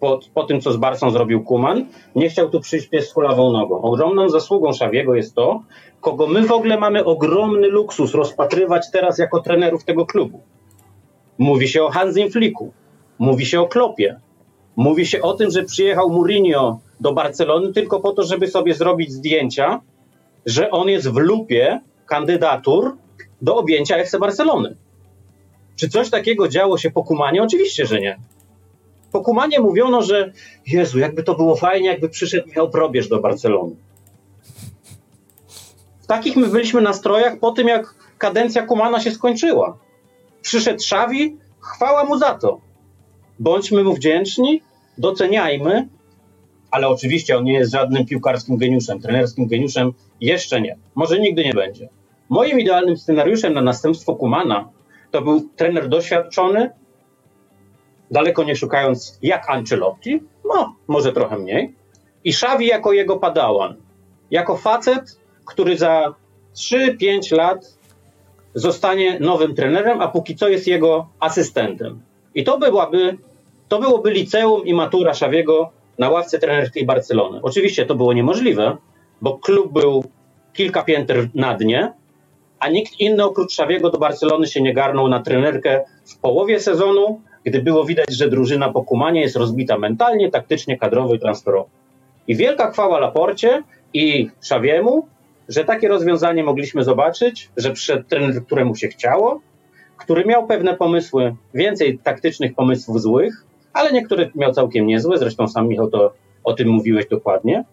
po, po tym co z Barsą zrobił Kuman, nie chciał tu przyjść pies z kulawą nogą. Ogromną zasługą Szawiego jest to, kogo my w ogóle mamy ogromny luksus rozpatrywać teraz jako trenerów tego klubu. Mówi się o Hansim Flicku, mówi się o Klopie, mówi się o tym, że przyjechał Mourinho do Barcelony tylko po to, żeby sobie zrobić zdjęcia, że on jest w lupie kandydatur do objęcia FC Barcelony. Czy coś takiego działo się po Kumanie? Oczywiście, że nie. Po Kumanie mówiono, że Jezu, jakby to było fajnie, jakby przyszedł Michał Probierz do Barcelony. W takich my byliśmy nastrojach po tym, jak kadencja Kumana się skończyła. Przyszedł Szawi, chwała mu za to. Bądźmy mu wdzięczni, doceniajmy, ale oczywiście on nie jest żadnym piłkarskim geniuszem, trenerskim geniuszem, jeszcze nie. Może nigdy nie będzie. Moim idealnym scenariuszem na następstwo Kumana to był trener doświadczony, daleko nie szukając jak Ancelotti, no może trochę mniej, i Xavi jako jego padałan, jako facet, który za 3-5 lat zostanie nowym trenerem, a póki co jest jego asystentem. I to byłaby, to byłoby liceum i matura Szawiego na ławce trenerskiej Barcelony. Oczywiście to było niemożliwe, bo klub był kilka pięter na dnie, a nikt inny oprócz Szawiego do Barcelony się nie garnął na trenerkę w połowie sezonu, gdy było widać, że drużyna po Kumanie jest rozbita mentalnie, taktycznie, kadrowo i transferowo. I wielka chwała Laporcie i Szawiemu, że takie rozwiązanie mogliśmy zobaczyć, że przed trener, któremu się chciało, który miał pewne pomysły, więcej taktycznych pomysłów złych, ale niektóre miał całkiem niezłe, zresztą sam Michał to o tym mówiłeś dokładnie.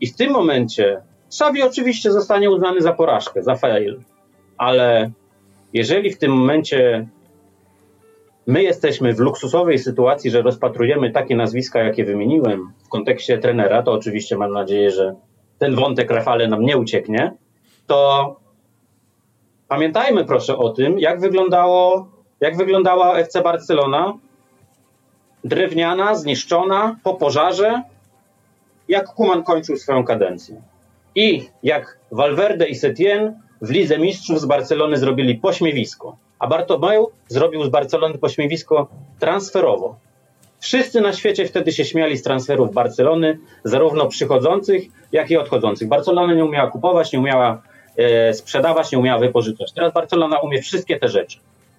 I w tym momencie Xavi oczywiście zostanie uznany za porażkę, za fail, ale jeżeli w tym momencie my jesteśmy w luksusowej sytuacji, że rozpatrujemy takie nazwiska, jakie wymieniłem w kontekście trenera, to oczywiście mam nadzieję, że ten wątek Rafale nam nie ucieknie, to pamiętajmy proszę o tym, jak wyglądało, jak wyglądała FC Barcelona, drewniana, zniszczona, po pożarze, jak Kuman kończył swoją kadencję. I jak Valverde i Setien w Lidze Mistrzów z Barcelony zrobili pośmiewisko, a Bartomeu zrobił z Barcelony pośmiewisko transferowo. Wszyscy na świecie wtedy się śmiali z transferów Barcelony, zarówno przychodzących, jak i odchodzących. Barcelona nie umiała kupować, nie umiała e, sprzedawać, nie umiała wypożyczać. Teraz Barcelona umie wszystkie te rzeczy.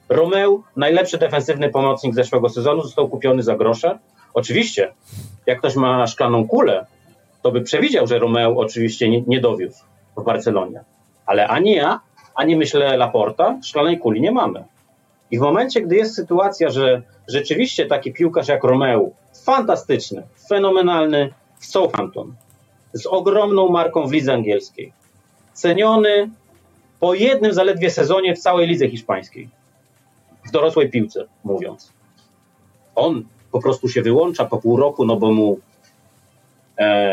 Romeu, najlepszy defensywny pomocnik zeszłego sezonu, został kupiony za grosze. Oczywiście, jak ktoś ma szklaną kulę, to by przewidział, że Romeo oczywiście nie, nie dowiózł w Barcelonie. Ale ani ja, ani myślę Laporta, szklanej kuli nie mamy. I w momencie, gdy jest sytuacja, że rzeczywiście taki piłkarz jak Romeo, fantastyczny, fenomenalny w Southampton, z ogromną marką w lidze angielskiej, ceniony po jednym zaledwie sezonie w całej lidze hiszpańskiej, w dorosłej piłce mówiąc. On po prostu się wyłącza po pół roku, no bo mu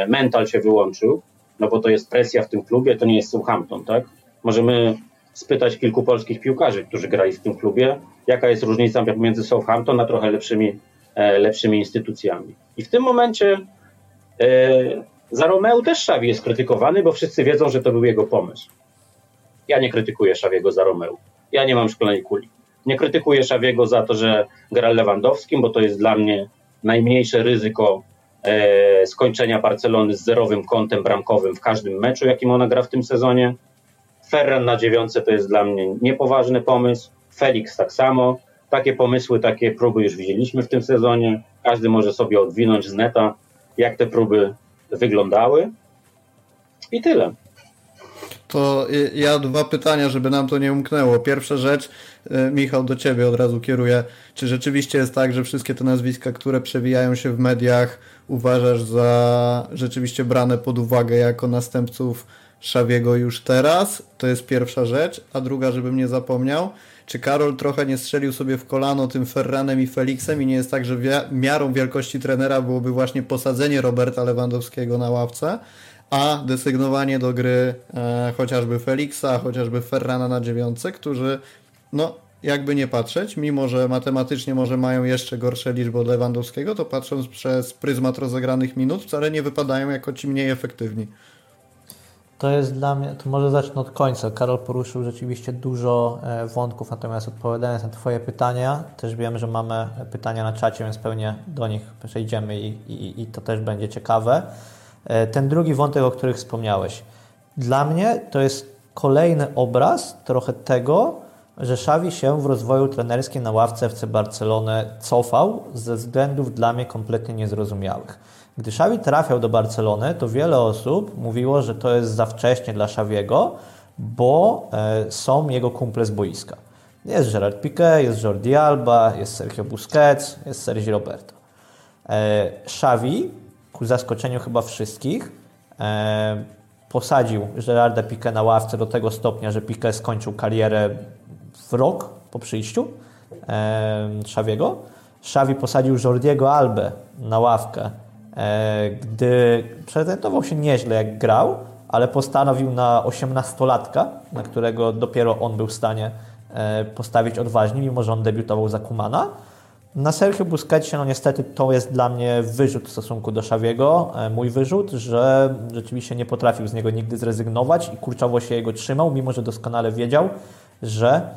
mental się wyłączył, no bo to jest presja w tym klubie, to nie jest Southampton, tak? Możemy spytać kilku polskich piłkarzy, którzy grali w tym klubie, jaka jest różnica między Southampton a trochę lepszymi, e, lepszymi instytucjami. I w tym momencie e, za Romeo też Szawi jest krytykowany, bo wszyscy wiedzą, że to był jego pomysł. Ja nie krytykuję Szawiego za Romeo. Ja nie mam szklanej kuli. Nie krytykuję Szawiego za to, że gra Lewandowskim, bo to jest dla mnie najmniejsze ryzyko e, skończenia Barcelony z zerowym kątem bramkowym w każdym meczu, jakim ona gra w tym sezonie. Ferran na dziewiątce to jest dla mnie niepoważny pomysł. Felix tak samo. Takie pomysły, takie próby już widzieliśmy w tym sezonie. Każdy może sobie odwinąć z neta, jak te próby wyglądały. I tyle. To ja dwa pytania, żeby nam to nie umknęło. Pierwsza rzecz, e, Michał, do Ciebie od razu kieruję. Czy rzeczywiście jest tak, że wszystkie te nazwiska, które przewijają się w mediach, uważasz za rzeczywiście brane pod uwagę jako następców Szawiego już teraz? To jest pierwsza rzecz. A druga, żebym nie zapomniał, czy Karol trochę nie strzelił sobie w kolano tym Ferranem i Felixem i nie jest tak, że miarą wielkości trenera byłoby właśnie posadzenie Roberta Lewandowskiego na ławce? A desygnowanie do gry e, chociażby Felixa, chociażby Ferrana na dziewiątce, którzy no jakby nie patrzeć, mimo że matematycznie może mają jeszcze gorsze liczby od Lewandowskiego, to patrząc przez pryzmat rozegranych minut wcale nie wypadają jako ci mniej efektywni. To jest dla mnie, to może zacznę od końca. Karol poruszył rzeczywiście dużo e, wątków, natomiast odpowiadając na Twoje pytania, też wiem, że mamy pytania na czacie, więc pewnie do nich przejdziemy i, i, i to też będzie ciekawe. E, ten drugi wątek, o których wspomniałeś. Dla mnie to jest kolejny obraz trochę tego, że Xavi się w rozwoju trenerskim na ławce FC Barcelony cofał ze względów dla mnie kompletnie niezrozumiałych. Gdy Xavi trafiał do Barcelony, to wiele osób mówiło, że to jest za wcześnie dla Xaviego, bo e, są jego kumple z boiska. Jest Gerard Piqué, jest Jordi Alba, jest Sergio Busquets, jest Sergio Roberto. E, Xavi, ku zaskoczeniu chyba wszystkich, e, posadził Gerarda Piqué na ławce do tego stopnia, że Piqué skończył karierę w rok po przyjściu Xaviego. Xavi posadził Jordiego Albę na ławkę E, gdy prezentował się nieźle jak grał, ale postanowił na 18-latka, na którego dopiero on był w stanie e, postawić odważnie, mimo że on debiutował za Kumana. Na Sergio Busquetsie, no niestety to jest dla mnie wyrzut w stosunku do Szawiego, e, mój wyrzut, że rzeczywiście nie potrafił z niego nigdy zrezygnować i kurczowo się jego trzymał, mimo że doskonale wiedział, że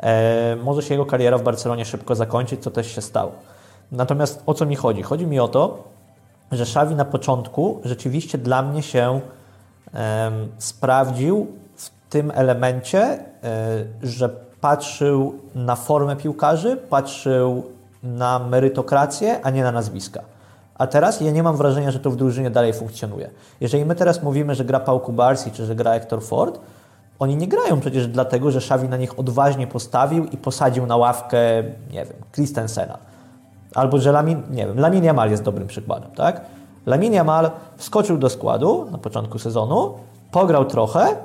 e, może się jego kariera w Barcelonie szybko zakończyć, co też się stało. Natomiast o co mi chodzi? Chodzi mi o to, że Szawi na początku rzeczywiście dla mnie się um, sprawdził w tym elemencie, y, że patrzył na formę piłkarzy, patrzył na merytokrację, a nie na nazwiska. A teraz ja nie mam wrażenia, że to w drużynie dalej funkcjonuje. Jeżeli my teraz mówimy, że gra Paul Kubarsi czy że gra Hector Ford, oni nie grają przecież dlatego, że Szawi na nich odważnie postawił i posadził na ławkę, nie wiem, Christensena Albo, że Lamin, nie wiem, Lamin Jamal jest dobrym przykładem, tak? Lamin Jamal wskoczył do składu na początku sezonu, pograł trochę,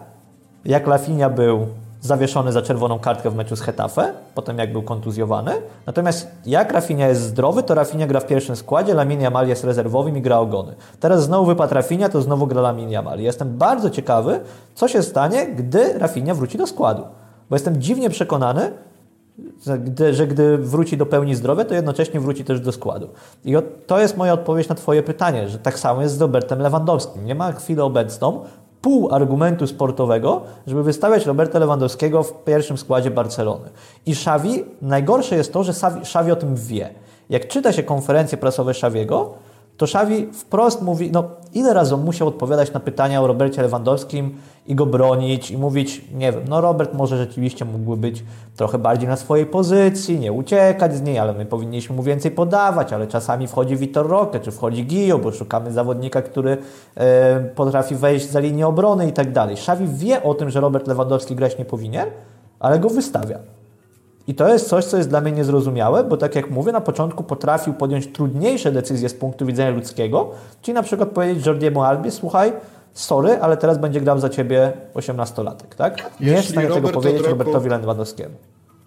jak Lafinia był zawieszony za czerwoną kartkę w meczu z Hetafe, potem jak był kontuzjowany. Natomiast jak Rafinha jest zdrowy, to Rafinha gra w pierwszym składzie, Lamin Jamal jest rezerwowym i gra ogony. Teraz znowu wypadł Rafinha, to znowu gra Lamin Jamal. Jestem bardzo ciekawy, co się stanie, gdy Rafinha wróci do składu. Bo jestem dziwnie przekonany, gdy, że gdy wróci do pełni zdrowia, to jednocześnie wróci też do składu. I to jest moja odpowiedź na Twoje pytanie, że tak samo jest z Robertem Lewandowskim. Nie ma chwilę obecną pół argumentu sportowego, żeby wystawiać Roberta Lewandowskiego w pierwszym składzie Barcelony. I Xavi, najgorsze jest to, że Xavi o tym wie. Jak czyta się konferencje prasowe Xaviego, to Xavi wprost mówi, no ile razy on musiał odpowiadać na pytania o Robercie Lewandowskim i go bronić i mówić, nie wiem, no Robert może rzeczywiście mógłby być trochę bardziej na swojej pozycji, nie uciekać z niej, ale my powinniśmy mu więcej podawać, ale czasami wchodzi Vitor Roque, czy wchodzi Gio, bo szukamy zawodnika, który e, potrafi wejść za linię obrony i tak dalej. Xavi wie o tym, że Robert Lewandowski grać nie powinien, ale go wystawia. I to jest coś, co jest dla mnie niezrozumiałe, bo tak jak mówię, na początku potrafił podjąć trudniejsze decyzje z punktu widzenia ludzkiego, czyli na przykład powiedzieć Jordiemu Albie, słuchaj, sorry, ale teraz będzie grał za ciebie 18-latek, tak? Nie jest w stanie tego powiedzieć Robertowi Lewandowskiemu.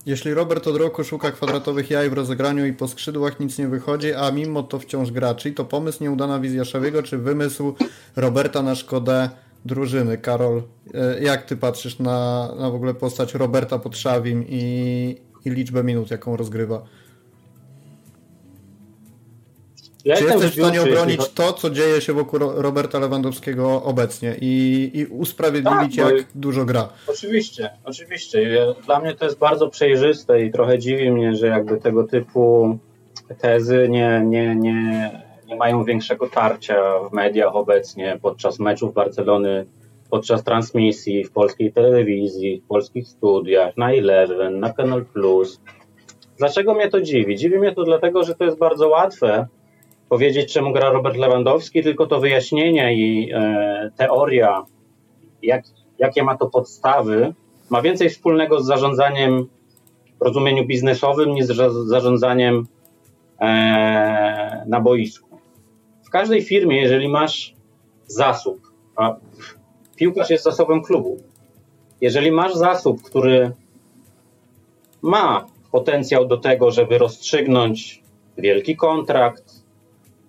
Jeśli Robert od roku szuka kwadratowych jaj w rozegraniu i po skrzydłach nic nie wychodzi, a mimo to wciąż gra, to pomysł nieudana wizja Szawiego, czy wymysł Roberta na szkodę drużyny. Karol, e, jak ty patrzysz na, na w ogóle postać Roberta pod Szawim i, i liczbę minut, jaką rozgrywa. Ja Czy jesteś w stanie obronić to, co dzieje się wokół Roberta Lewandowskiego obecnie i, i usprawiedliwić, tak, jak dużo gra? Oczywiście, oczywiście. Dla mnie to jest bardzo przejrzyste i trochę dziwi mnie, że jakby tego typu tezy nie, nie, nie, nie mają większego tarcia w mediach obecnie podczas meczów Barcelony, podczas transmisji w polskiej telewizji, w polskich studiach, na Eleven, na Canal Plus. Dlaczego mnie to dziwi? Dziwi mnie to dlatego, że to jest bardzo łatwe powiedzieć, czemu gra Robert Lewandowski, tylko to wyjaśnienie i e, teoria, jak, jakie ma to podstawy, ma więcej wspólnego z zarządzaniem w rozumieniu biznesowym niż z zarządzaniem e, na boisku. W każdej firmie, jeżeli masz zasób, a piłkarz jest zasobem klubu, jeżeli masz zasób, który ma potencjał do tego, żeby rozstrzygnąć wielki kontrakt,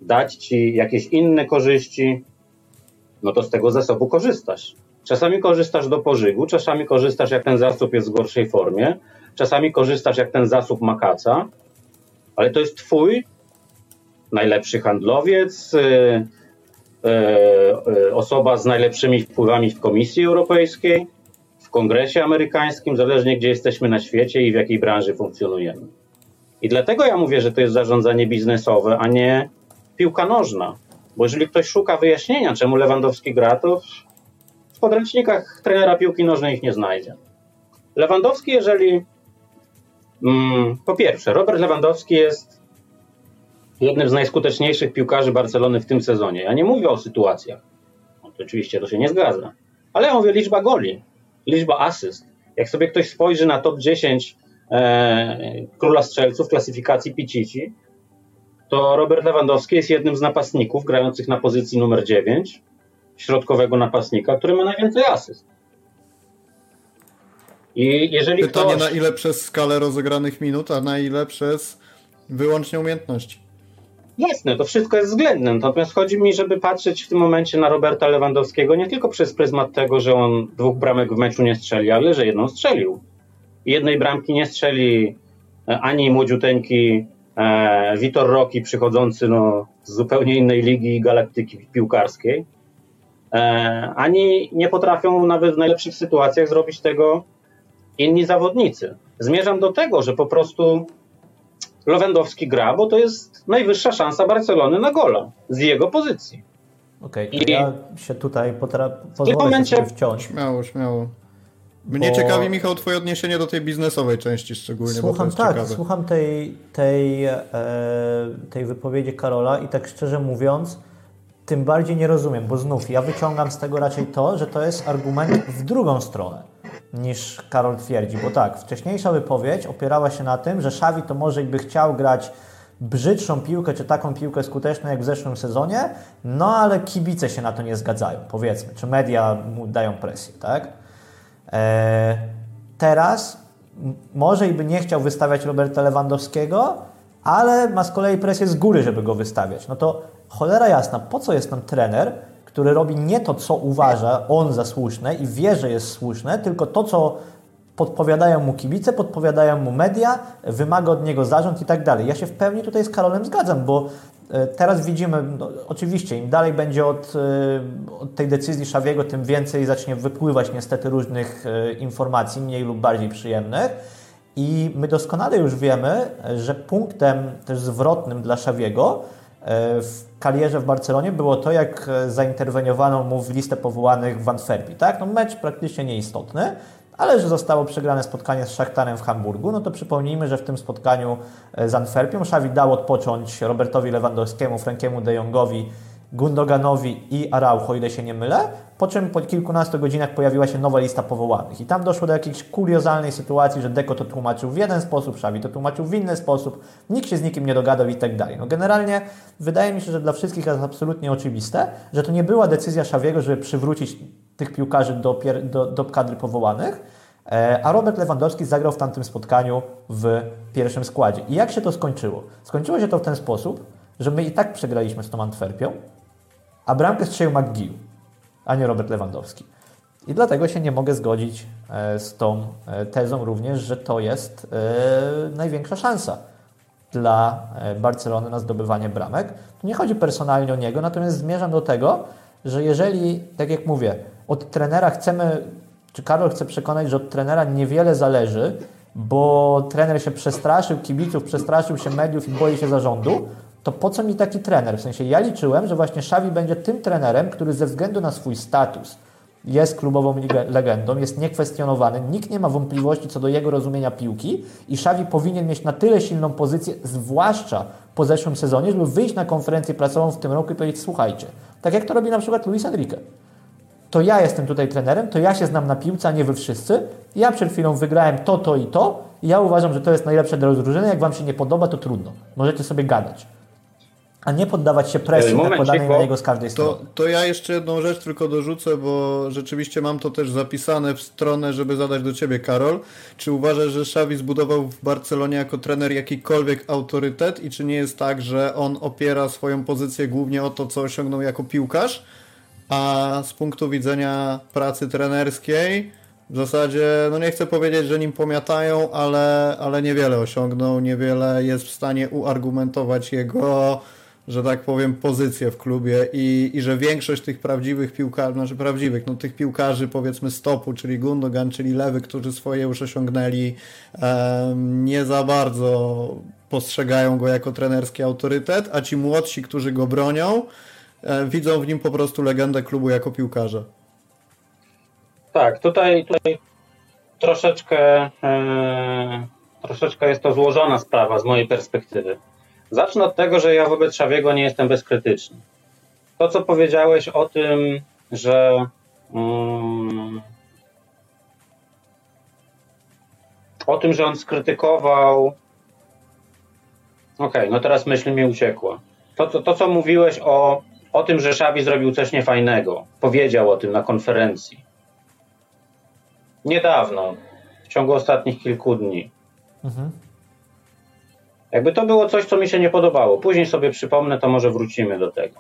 dać ci jakieś inne korzyści, no to z tego zasobu korzystasz. Czasami korzystasz do pożygu, czasami korzystasz jak ten zasób jest w gorszej formie, czasami korzystasz jak ten zasób makaca, ale to jest twój najlepszy handlowiec, y, e, osoba z najlepszymi wpływami w Komisji Europejskiej, w Kongresie Amerykańskim, zależnie gdzie jesteśmy na świecie i w jakiej branży funkcjonujemy. I dlatego ja mówię, że to jest zarządzanie biznesowe, a nie piłka nożna. Bo jeżeli ktoś szuka wyjaśnienia, czemu Lewandowski gra, to w podręcznikach trenera piłki nożnej ich nie znajdzie. Lewandowski, jeżeli. Mm, po pierwsze, Robert Lewandowski jest jednym z najskuteczniejszych piłkarzy Barcelony w tym sezonie. Ja nie mówię o sytuacjach. No to oczywiście to się nie zgadza. Ale ja mówię liczba goli, liczba asyst. Jak sobie ktoś spojrzy na top 10 e, króla strzelców klasyfikacji Picici, to Robert Lewandowski jest jednym z napastników grających na pozycji numer 9, środkowego napastnika, który ma najwięcej asyst. I jeżeli Pytanie ktoś... na ile przez skalę rozegranych minut, a na ile przez wyłącznie umiejętności. Jasne, to wszystko jest względne. Natomiast chodzi mi, żeby patrzeć w tym momencie na Roberta Lewandowskiego nie tylko przez pryzmat tego, że on dwóch bramek w meczu nie strzeli, ale że jedną strzelił. Jednej bramki nie strzeli e, ani młodziuteńki e, Vitor Rocky przychodzący no, z zupełnie innej ligi galaktyki piłkarskiej, e, ani nie potrafią nawet w najlepszych sytuacjach zrobić tego inni zawodnicy. Zmierzam do tego, że po prostu Lewandowski gra, bo to jest najwyższa szansa Barcelony na gola z jego pozycji. Okej, okay, ja się tutaj potra- pozwolę momencie... się wciąć. Śmiało, śmiało. Mnie bo... ciekawi, Michał, twoje odniesienie do tej biznesowej części szczególnie. Słucham, tak, ciekawe. słucham tej, tej, e, tej wypowiedzi Karola i tak szczerze mówiąc, tym bardziej nie rozumiem, bo znów ja wyciągam z tego raczej to, że to jest argument w drugą stronę niż Karol twierdzi, bo tak, wcześniejsza wypowiedź opierała się na tym, że Xavi to może by chciał grać brzydszą piłkę, czy taką piłkę skuteczną jak w zeszłym sezonie, no ale kibice się na to nie zgadzają, powiedzmy, czy media mu dają presję, tak? Eee, teraz może i by nie chciał wystawiać Roberta Lewandowskiego, ale ma z kolei presję z góry, żeby go wystawiać. No to cholera jasna, po co jest tam trener, który robi nie to, co uważa on za słuszne i wie, że jest słuszne, tylko to, co podpowiadają mu kibice, podpowiadają mu media, wymaga od niego zarząd i tak dalej. Ja się w pełni tutaj z Karolem zgadzam, bo e, teraz widzimy, no, oczywiście im dalej będzie od, e, od tej decyzji Szawiego, tym więcej zacznie wypływać niestety różnych e, informacji, mniej lub bardziej przyjemnych. I my doskonale już wiemy, że punktem też zwrotnym dla Szawiego w karierze w Barcelonie było to, jak zainterweniowano mu w listę powołanych w Antwerpii. Tak? No mecz praktycznie nieistotny, ale że zostało przegrane spotkanie z Szachtarem w Hamburgu, no to przypomnijmy, że w tym spotkaniu e, z Antwerpią Xavi dał odpocząć Robertowi Lewandowskiemu, Frankiemu de Jongowi, Gundoganowi i Araujo, ile się nie mylę, po czym po kilkunastu godzinach pojawiła się nowa lista powołanych. I tam doszło do jakiejś kuriozalnej sytuacji, że Deko to tłumaczył w jeden sposób, Xavi to tłumaczył w inny sposób, nikt się z nikim nie dogadał i tak dalej. No generalnie wydaje mi się, że dla wszystkich jest absolutnie oczywiste, że to nie była decyzja Xaviego, żeby przywrócić tych piłkarzy do, do, do kadry powołanych, e, a Robert Lewandowski zagrał w tamtym spotkaniu w pierwszym składzie. I jak się to skończyło? Skończyło się to w ten sposób, że my i tak przegraliśmy z tą Antwerpią, a bramkę strzelił McGill, a nie Robert Lewandowski. I dlatego się nie mogę zgodzić e, z tą e, tezą również, że to jest największa szansa dla Barcelony na zdobywanie bramek. Tu nie chodzi personalnie o niego, natomiast zmierzam do tego, że jeżeli, tak jak mówię, od trenera chcemy, czy Karol chce przekonać, że od trenera niewiele zależy, bo trener się przestraszył kibiców, przestraszył się mediów i boi się zarządu, to po co mi taki trener? W sensie ja liczyłem, że właśnie Xavi będzie tym trenerem, który ze względu na swój status jest klubową legendą, jest niekwestionowany, nikt nie ma wątpliwości co do jego rozumienia piłki i Xavi powinien mieć na tyle silną pozycję, zwłaszcza po zeszłym sezonie, żeby wyjść na konferencję prasową w tym roku i powiedzieć, słuchajcie, tak jak to robi na przykład Luis Enrique. To ja jestem tutaj trenerem, to ja się znam na piłce, a nie wy wszyscy. Ja przed chwilą wygrałem to, to i to. Ja uważam, że to jest najlepsze dla drużyny. Jak wam się nie podoba, to trudno. Możecie sobie gadać a nie poddawać się presji nakładanej na niego z każdej strony. To, to ja jeszcze jedną rzecz tylko dorzucę, bo rzeczywiście mam to też zapisane w stronę, żeby zadać do Ciebie, Karol. Czy uważasz, że Xavi zbudował w Barcelonie jako trener jakikolwiek autorytet i czy nie jest tak, że on opiera swoją pozycję głównie o to, co osiągnął jako piłkarz, a z punktu widzenia pracy trenerskiej w zasadzie, no nie chcę powiedzieć, że nim pomiatają, ale, ale niewiele osiągnął, niewiele jest w stanie uargumentować jego że tak powiem, pozycję w klubie i, i że większość tych prawdziwych piłkarzy, znaczy prawdziwych, no tych piłkarzy powiedzmy stopu, czyli Gundogan, czyli Lewy, którzy swoje już osiągnęli, nie za bardzo postrzegają go jako trenerski autorytet, a ci młodsi, którzy go bronią, e, widzą w nim po prostu legendę klubu jako piłkarza. Tak, tutaj, tutaj troszeczkę, e, troszeczkę jest to złożona sprawa z mojej perspektywy. Zacznę od tego, że ja wobec Szawiego nie jestem bezkrytyczny. To, co powiedziałeś o tym, że um, o tym, że on skrytykował. Okej, okay, no teraz myśl mi uciekła. To, to, to, co mówiłeś o, o tym, że Szawi zrobił coś niefajnego, powiedział o tym na konferencji. Niedawno, w ciągu ostatnich kilku dni. Mhm. Jakby to było coś, co mi się nie podobało. Później sobie przypomnę, to może wrócimy do tego.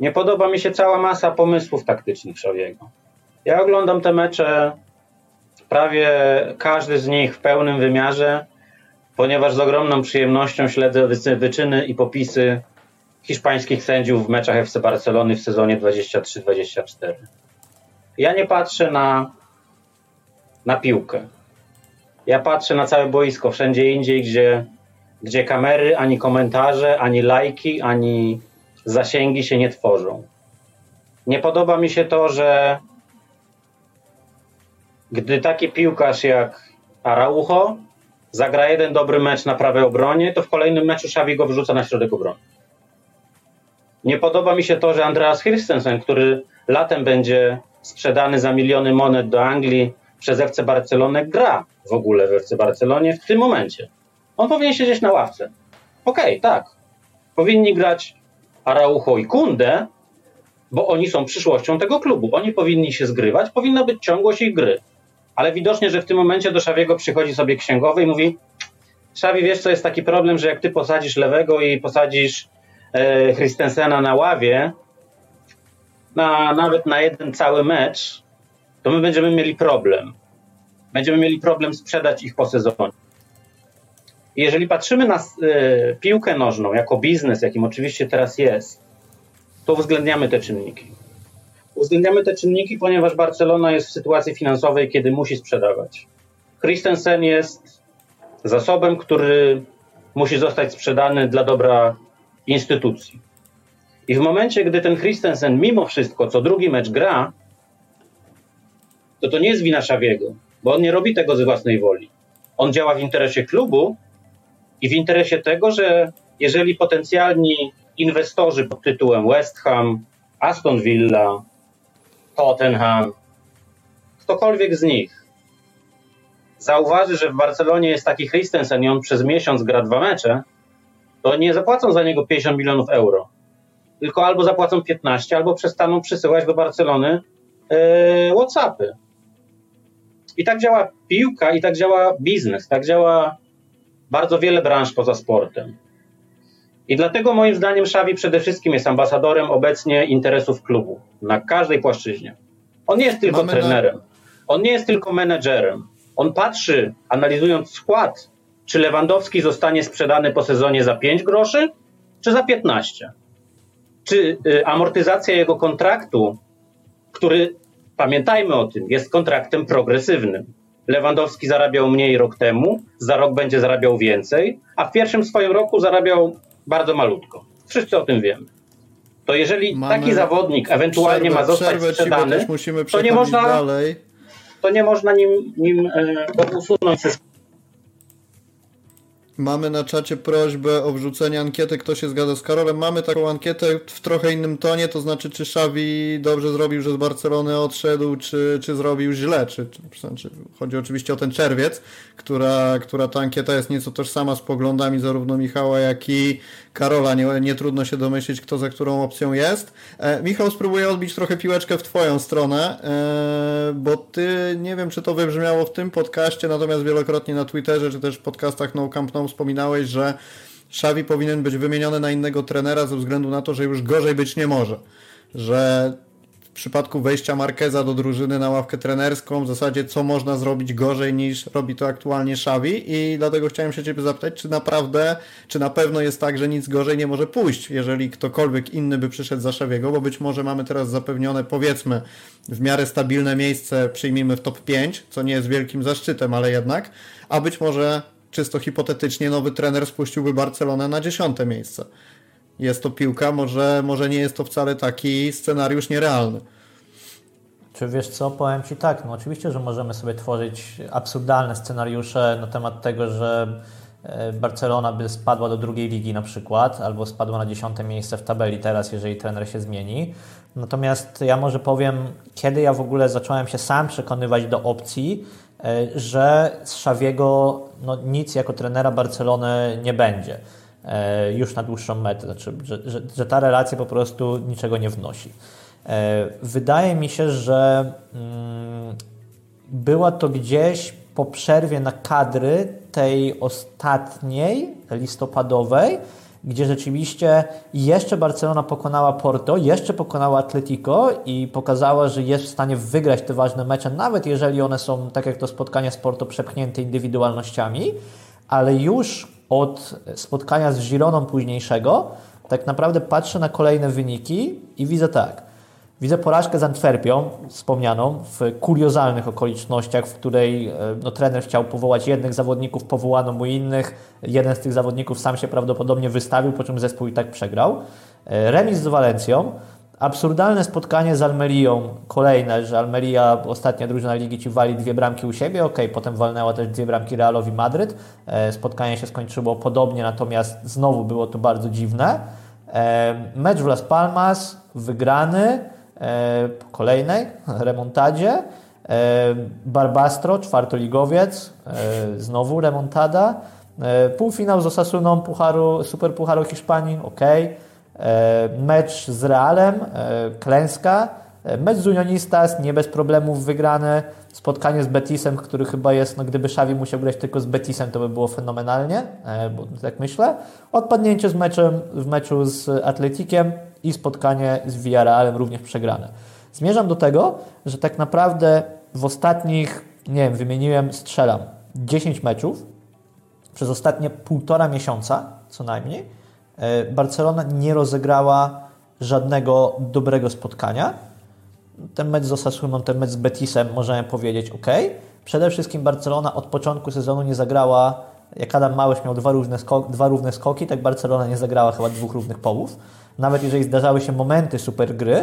Nie podoba mi się cała masa pomysłów taktycznych Szawiego. Ja oglądam te mecze, prawie każdy z nich w pełnym wymiarze, ponieważ z ogromną przyjemnością śledzę wyczyny i popisy hiszpańskich sędziów w meczach FC Barcelony w sezonie 23-24. Ja nie patrzę na, na piłkę. Ja patrzę na całe boisko, wszędzie indziej, gdzie gdzie kamery, ani komentarze, ani lajki, ani zasięgi się nie tworzą. Nie podoba mi się to, że gdy taki piłkarz jak Araujo zagra jeden dobry mecz na prawej obronie, to w kolejnym meczu Xavi go wrzuca na środek obrony. Nie podoba mi się to, że Andreas Christensen, który latem będzie sprzedany za miliony monet do Anglii przez FC Barcelonę, gra w ogóle w FC Barcelonie w tym momencie. On powinien siedzieć na ławce. Okej, okay, tak. Powinni grać Araujo i Kunde, bo oni są przyszłością tego klubu. Oni powinni się zgrywać, powinna być ciągłość ich gry. Ale widocznie, że w tym momencie do Szawiego przychodzi sobie księgowy i mówi Szawi, wiesz co jest taki problem, że jak ty posadzisz lewego i posadzisz e, Christensena na ławie, na, nawet na jeden cały mecz, to my będziemy mieli problem. Będziemy mieli problem sprzedać ich po sezonie. Jeżeli patrzymy na e, piłkę nożną jako biznes, jakim oczywiście teraz jest, to uwzględniamy te czynniki. Uwzględniamy te czynniki, ponieważ Barcelona jest w sytuacji finansowej, kiedy musi sprzedawać. Christensen jest zasobem, który musi zostać sprzedany dla dobra instytucji. I w momencie, gdy ten Christensen mimo wszystko co drugi mecz gra, to to nie jest wina Szawiego, bo on nie robi tego z własnej woli. On działa w interesie klubu i w interesie tego, że jeżeli potencjalni inwestorzy pod tytułem West Ham, Aston Villa, Tottenham, ktokolwiek z nich zauważy, że w Barcelonie jest taki Christensen i on przez miesiąc gra dwa mecze, to nie zapłacą za niego 50 milionów euro. Tylko albo zapłacą 15, albo przestaną przysyłać do Barcelony yy, WhatsAppy. I tak działa piłka, i tak działa biznes, tak działa bardzo wiele branż poza sportem. I dlatego moim zdaniem Szawi przede wszystkim jest ambasadorem obecnie interesów klubu na każdej płaszczyźnie. On nie jest tylko Mamy trenerem, on nie jest tylko menedżerem. On patrzy, analizując skład, czy Lewandowski zostanie sprzedany po sezonie za 5 groszy, czy za 15. Czy y, amortyzacja jego kontraktu, który, pamiętajmy o tym, jest kontraktem progresywnym Lewandowski zarabiał mniej rok temu, za rok będzie zarabiał więcej, a w pierwszym swoim roku zarabiał bardzo malutko. Wszyscy o tym wiemy. To jeżeli Mamy taki zawodnik ewentualnie przerwę, ma zostać sprzedany, to nie można, dalej. to nie można nim, nim e, usunąć Mamy na czacie prośbę o wrzucenie ankiety, kto się zgadza z Karolem. Mamy taką ankietę w trochę innym tonie, to znaczy czy Xavi dobrze zrobił, że z Barcelony odszedł, czy, czy zrobił źle, czy, czy znaczy, chodzi oczywiście o ten czerwiec, która, która ta ankieta jest nieco tożsama z poglądami zarówno Michała, jak i Karola. Nie, nie trudno się domyślić, kto za którą opcją jest. E, Michał, spróbuję odbić trochę piłeczkę w twoją stronę, e, bo ty, nie wiem, czy to wybrzmiało w tym podcaście, natomiast wielokrotnie na Twitterze, czy też w podcastach No Camp No wspominałeś, że Xavi powinien być wymieniony na innego trenera ze względu na to, że już gorzej być nie może. Że przypadku wejścia Markeza do drużyny na ławkę trenerską, w zasadzie co można zrobić gorzej niż robi to aktualnie Szawi i dlatego chciałem się Ciebie zapytać, czy naprawdę, czy na pewno jest tak, że nic gorzej nie może pójść, jeżeli ktokolwiek inny by przyszedł za Szawiego, bo być może mamy teraz zapewnione, powiedzmy, w miarę stabilne miejsce, przyjmijmy w top 5, co nie jest wielkim zaszczytem, ale jednak, a być może czysto hipotetycznie nowy trener spuściłby Barcelonę na dziesiąte miejsce jest to piłka, może, może nie jest to wcale taki scenariusz nierealny. Czy wiesz co, powiem Ci tak, no oczywiście, że możemy sobie tworzyć absurdalne scenariusze na temat tego, że e, Barcelona by spadła do drugiej ligi na przykład, albo spadła na dziesiąte miejsce w tabeli teraz, jeżeli trener się zmieni. Natomiast ja może powiem, kiedy ja w ogóle zacząłem się sam przekonywać do opcji, że z Szawiego no, nic jako trenera Barcelony nie będzie. E, już na dłuższą metę, znaczy, że, że, że ta relacja po prostu niczego nie wnosi. E, wydaje mi się, że mm, była to gdzieś po przerwie na kadry tej ostatniej, listopadowej, gdzie rzeczywiście jeszcze Barcelona pokonała Porto, jeszcze pokonała Atletico i pokazała, że jest w stanie wygrać te ważne mecze, nawet jeżeli one są, tak jak to spotkanie z Porto, przepchnięte indywidualnościami, ale już od spotkania z Gironą późniejszego, tak naprawdę patrzę na kolejne wyniki i widzę tak. Widzę porażkę z Antwerpią, wspomnianą, w kuriozalnych okolicznościach, w której e, no, trener chciał powołać jednych zawodników, powołano mu innych. Jeden z tych zawodników sam się prawdopodobnie wystawił, po czym zespół i tak przegrał. E, remis z Walencją, Absurdalne spotkanie z Almerią, kolejne, że Almeria, ostatnia drużyna ligi ci wali dwie bramki u siebie, ok, potem walnęła też dwie bramki Realowi Madryt. E, spotkanie się skończyło podobnie, natomiast znowu było to bardzo dziwne. Mecz w Las Palmas, wygrany po kolejnej remontadzie. Barbastro, czwartoligowiec, znowu remontada. Półfinał z Osasuną Pucharu, Super Pucharu Hiszpanii, ok. E, mecz z Realem, e, klęska, e, mecz z Unionistas, nie bez problemów wygrane, spotkanie z Betisem, który chyba jest, no gdyby Xavi musiał grać tylko z Betisem, to by było fenomenalnie, bo tak myślę. Odpadnięcie z meczem, w meczu z Atletikiem i spotkanie z Villarrealem również przegrane. Zmierzam do tego, że tak naprawdę w ostatnich, nie wiem, wymieniłem, strzelam 10 meczów przez ostatnie półtora miesiąca co najmniej, E, Barcelona nie rozegrała żadnego dobrego spotkania. Ten mecz z Osasuną, ten mecz z Betisem, możemy powiedzieć ok. Przede wszystkim Barcelona od początku sezonu nie zagrała, jak Adam Małysz miał dwa, równe skok, dwa równe skoki, tak Barcelona nie zagrała chyba dwóch równych połów. Nawet jeżeli zdarzały się momenty super gry,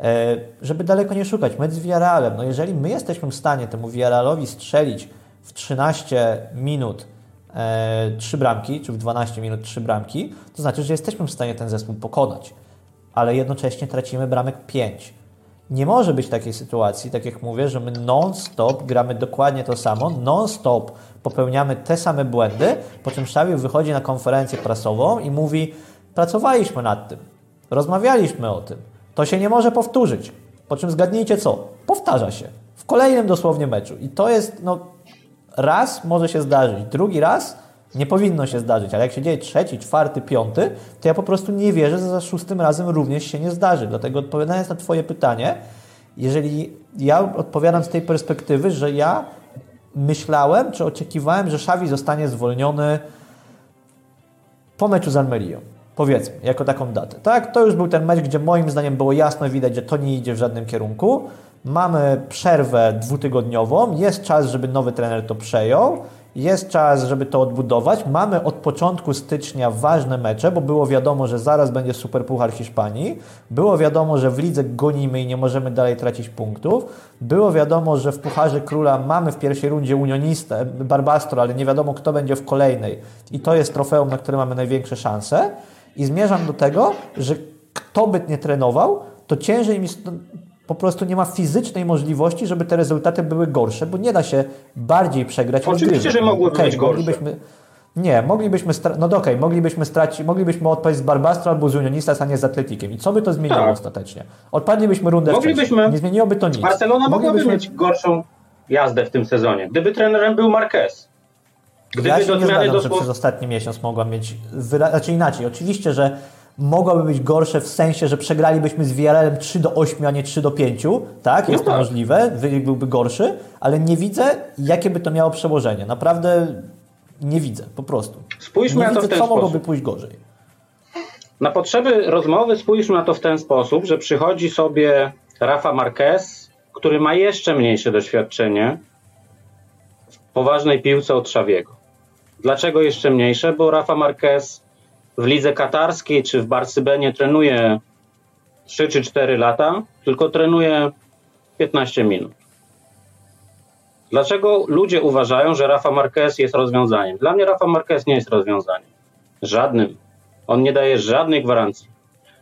e, żeby daleko nie szukać. Mecz z Villarrealem, no jeżeli my jesteśmy w stanie temu Villarrealowi strzelić w 13 minut e, 3 bramki, czy w 12 minut 3 bramki, to znaczy, że jesteśmy w stanie ten zespół pokonać, ale jednocześnie tracimy bramek 5. Nie może być takiej sytuacji, tak jak mówię, że my non-stop gramy dokładnie to samo, non-stop popełniamy te same błędy, po czym Szawil wychodzi na konferencję prasową i mówi: Pracowaliśmy nad tym, rozmawialiśmy o tym, to się nie może powtórzyć. Po czym zgadnijcie co? Powtarza się w kolejnym dosłownie meczu. I to jest no, raz może się zdarzyć, drugi raz nie powinno się zdarzyć, ale jak się dzieje trzeci, czwarty, piąty, to ja po prostu nie wierzę, że za szóstym razem również się nie zdarzy. Dlatego odpowiadając na Twoje pytanie, jeżeli ja odpowiadam z tej perspektywy, że ja myślałem, czy oczekiwałem, że Xavi zostanie zwolniony po meczu z Almerią. Powiedzmy, jako taką datę. Tak, to już był ten mecz, gdzie moim zdaniem było jasno widać, że to nie idzie w żadnym kierunku. Mamy przerwę dwutygodniową, jest czas, żeby nowy trener to przejął, jest czas, żeby to odbudować. Mamy od początku stycznia ważne mecze, bo było wiadomo, że zaraz będzie Superpuchar Hiszpanii. Było wiadomo, że w lidze gonimy i nie możemy dalej tracić punktów. Było wiadomo, że w Pucharze Króla mamy w pierwszej rundzie unionistę, Barbastro, ale nie wiadomo kto będzie w kolejnej. I to jest trofeum, na które mamy największe szanse. I zmierzam do tego, że kto by nie trenował, to ciężej mi po prostu nie ma fizycznej możliwości, żeby te rezultaty były gorsze, bo nie da się bardziej przegrać Oczywiście, że mogłyby okay, być gorsze. Moglibyśmy, nie, moglibyśmy, no okej, okay, moglibyśmy stracić, moglibyśmy odpaść z Barbastro albo z Unionistas, a nie z Atletikiem. I co by to zmieniło tak. ostatecznie? Odpadlibyśmy rundę moglibyśmy, wcześniej. Nie zmieniłoby to nic. Barcelona mogłaby mieć gorszą jazdę w tym sezonie, gdyby trenerem był Marquez. Gdyby ja się nie zgadzam, że przez ostatni miesiąc mogła mieć, wyra... znaczy inaczej, oczywiście, że mogłaby być gorsze w sensie, że przegralibyśmy z Villarrealem 3 do 8, a nie 3 do 5, tak? Jest no to tak. możliwe, wynik byłby gorszy, ale nie widzę, jakie by to miało przełożenie. Naprawdę nie widzę, po prostu. Spójrzmy nie na to widzę, w ten co sposób. mogłoby pójść gorzej. Na potrzeby rozmowy spójrzmy na to w ten sposób, że przychodzi sobie Rafa Marquez, który ma jeszcze mniejsze doświadczenie w poważnej piłce od Szawiego. Dlaczego jeszcze mniejsze? Bo Rafa Marquez w lidze katarskiej czy w Barcybenie trenuje 3 czy 4 lata, tylko trenuje 15 minut. Dlaczego ludzie uważają, że Rafa Marquez jest rozwiązaniem? Dla mnie Rafa Marquez nie jest rozwiązaniem. Żadnym. On nie daje żadnej gwarancji.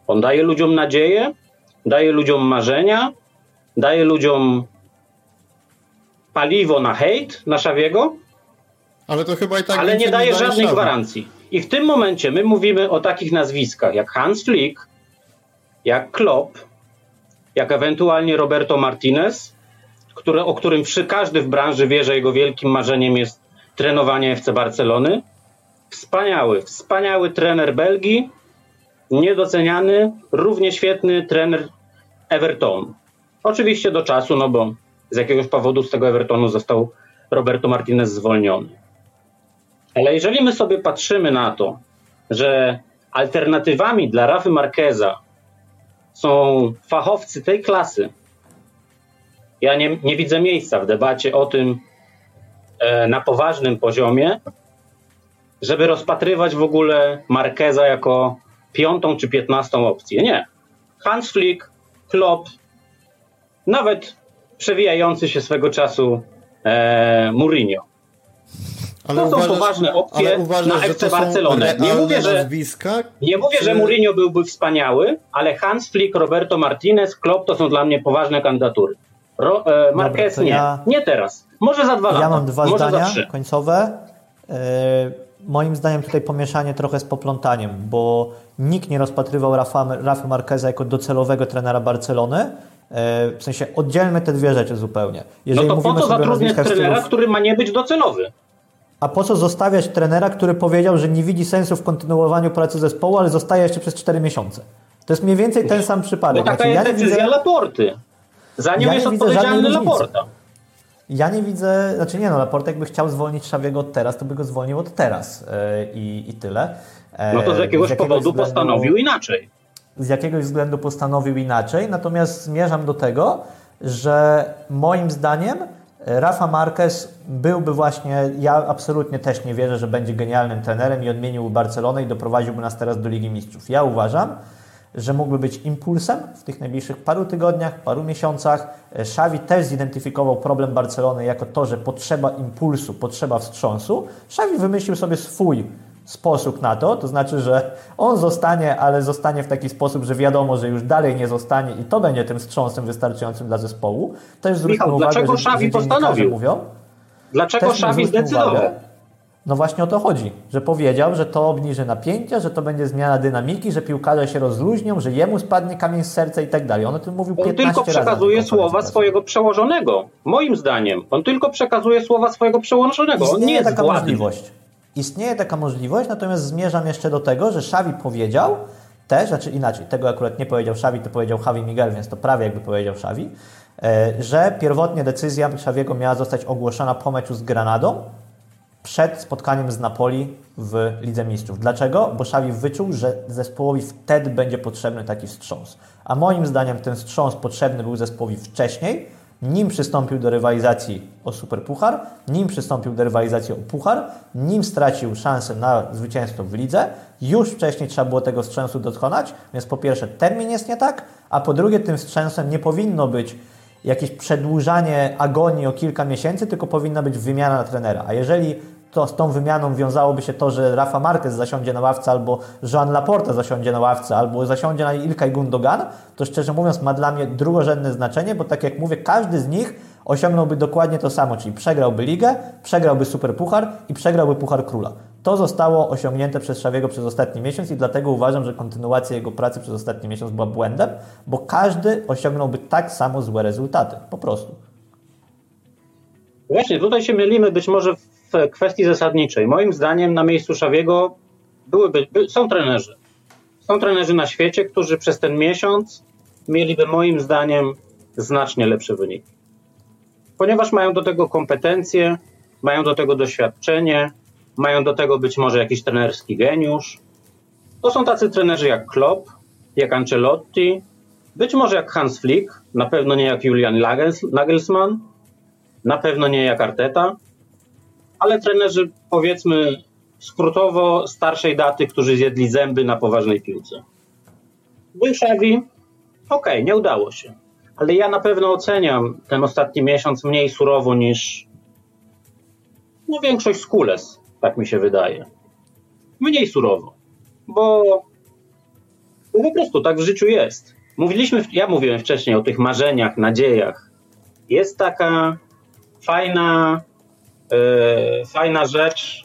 On daje ludziom nadzieję, daje ludziom marzenia, daje ludziom paliwo na hejt, na Szawiego, ale to chyba i tak ale nie daje żadnej gwarancji. I w tym momencie my mówimy o takich nazwiskach jak Hans Flick, jak Klopp, jak ewentualnie Roberto Martinez, o którym przy każdy w branży wie, że jego wielkim marzeniem jest trenowanie FC Barcelony. Wspaniały, wspaniały trener Belgii, niedoceniany, równie świetny trener Evertonu. Oczywiście do czasu, no bo z jakiegoś powodu z tego Evertonu został Roberto Martinez zwolniony. Ale jeżeli my sobie patrzymy na to, że alternatywami dla Rafy Marqueza są fachowcy tej klasy, ja nie, nie widzę miejsca w debacie o tym e, na poważnym poziomie, żeby rozpatrywać w ogóle Marqueza jako piątą czy piętnastą opcję. Nie. Hans Flick, Klopp, nawet przewijający się swego czasu e, Mourinho. Ale to uważasz, są poważne opcje uważasz, na FC Barcelonę. Nie mówię, że, nazwiska, nie mówię, czy... że Mourinho byłby wspaniały, ale Hans Flick, Roberto Martinez, Klopp to są dla mnie poważne kandydatury. Ro, e, Marquez Dobra, nie. Ja... Nie teraz. Może za dwa ja lata. Ja mam dwa Może zdania końcowe. E, moim zdaniem tutaj pomieszanie trochę z poplątaniem, bo nikt nie rozpatrywał Rafa, Rafa Marqueza jako docelowego trenera Barcelony. E, w sensie oddzielmy te dwie rzeczy zupełnie. Jeżeli no to po co zatrudniać trenera, stylów... który ma nie być docelowy? A po co zostawiać trenera, który powiedział, że nie widzi sensu w kontynuowaniu pracy zespołu, ale zostaje jeszcze przez 4 miesiące? To jest mniej więcej ten sam przypadek. Bo taka znaczy, jest ja decyzja widzę... Laporty. Za nią ja jest odpowiedzialny Laporta. Ja nie widzę, znaczy nie no, Laporta jakby chciał zwolnić Szawiego od teraz, to by go zwolnił od teraz yy, i, i tyle. Yy, no to z jakiegoś, z jakiegoś powodu względu, postanowił inaczej. Z jakiegoś względu postanowił inaczej, natomiast zmierzam do tego, że moim zdaniem Rafa Marquez byłby właśnie, ja absolutnie też nie wierzę, że będzie genialnym trenerem i odmienił Barcelonę i doprowadziłby nas teraz do Ligi Mistrzów. Ja uważam, że mógłby być impulsem w tych najbliższych paru tygodniach, paru miesiącach. Xavi też zidentyfikował problem Barcelony jako to, że potrzeba impulsu, potrzeba wstrząsu. Xavi wymyślił sobie swój sposób na to, to znaczy, że on zostanie, ale zostanie w taki sposób, że wiadomo, że już dalej nie zostanie i to będzie tym wstrząsem wystarczającym dla zespołu. Też zwróćmy Michał, uwagę, dlaczego że, Xavi postanowił? Mówią, dlaczego Xavi zdecydował? Uwagę, no właśnie o to chodzi, że powiedział, że to obniży napięcia, że to będzie zmiana dynamiki, że piłkarze się rozluźnią, że jemu spadnie kamień z serca i tak dalej. On o tym mówił 15 razy. On tylko przekazuje słowa swojego przełożonego. Moim zdaniem. On tylko przekazuje słowa swojego przełożonego. On nie jest taka władny. możliwość. Istnieje taka możliwość, natomiast zmierzam jeszcze do tego, że Xavi powiedział też, znaczy inaczej, tego akurat nie powiedział Xavi, to powiedział Javi Miguel, więc to prawie jakby powiedział Xavi, e, że pierwotnie decyzja Xaviego miała zostać ogłoszona po meczu z Granadą, przed spotkaniem z Napoli w Lidze Mistrzów. Dlaczego? Bo Xavi wyczuł, że zespołowi wtedy będzie potrzebny taki wstrząs. A moim zdaniem ten wstrząs potrzebny był zespołowi wcześniej, nim przystąpił do rywalizacji o Superpuchar, nim przystąpił do rywalizacji o Puchar, nim stracił szansę na zwycięstwo w lidze, już wcześniej trzeba było tego wstrząsu dokonać, więc po pierwsze termin jest nie tak, a po drugie tym wstrząsem nie powinno być jakieś przedłużanie agonii o kilka miesięcy, tylko powinna być wymiana trenera. A jeżeli to z tą wymianą wiązałoby się to, że Rafa Marquez zasiądzie na ławce, albo Joan Laporta zasiądzie na ławce, albo zasiądzie na Ilkay Gundogan, to szczerze mówiąc ma dla mnie drugorzędne znaczenie, bo tak jak mówię, każdy z nich osiągnąłby dokładnie to samo, czyli przegrałby ligę, przegrałby Superpuchar i przegrałby Puchar Króla. To zostało osiągnięte przez Szawiego przez ostatni miesiąc i dlatego uważam, że kontynuacja jego pracy przez ostatni miesiąc była błędem, bo każdy osiągnąłby tak samo złe rezultaty. Po prostu. Właśnie, tutaj się mylimy być może w kwestii zasadniczej. Moim zdaniem na miejscu Szawiego byłyby, by, są trenerzy. Są trenerzy na świecie, którzy przez ten miesiąc mieliby moim zdaniem znacznie lepsze wyniki. Ponieważ mają do tego kompetencje, mają do tego doświadczenie, mają do tego być może jakiś trenerski geniusz. To są tacy trenerzy jak Klopp, jak Ancelotti, być może jak Hans Flick, na pewno nie jak Julian Nagelsmann, na pewno nie jak Arteta, ale trenerzy powiedzmy skrótowo starszej daty, którzy zjedli zęby na poważnej piłce. Xavi, okej, okay, nie udało się, ale ja na pewno oceniam ten ostatni miesiąc mniej surowo niż no, większość Skules, tak mi się wydaje. Mniej surowo, bo, bo po prostu tak w życiu jest. Mówiliśmy, ja mówiłem wcześniej o tych marzeniach, nadziejach. Jest taka fajna, e, fajna rzecz.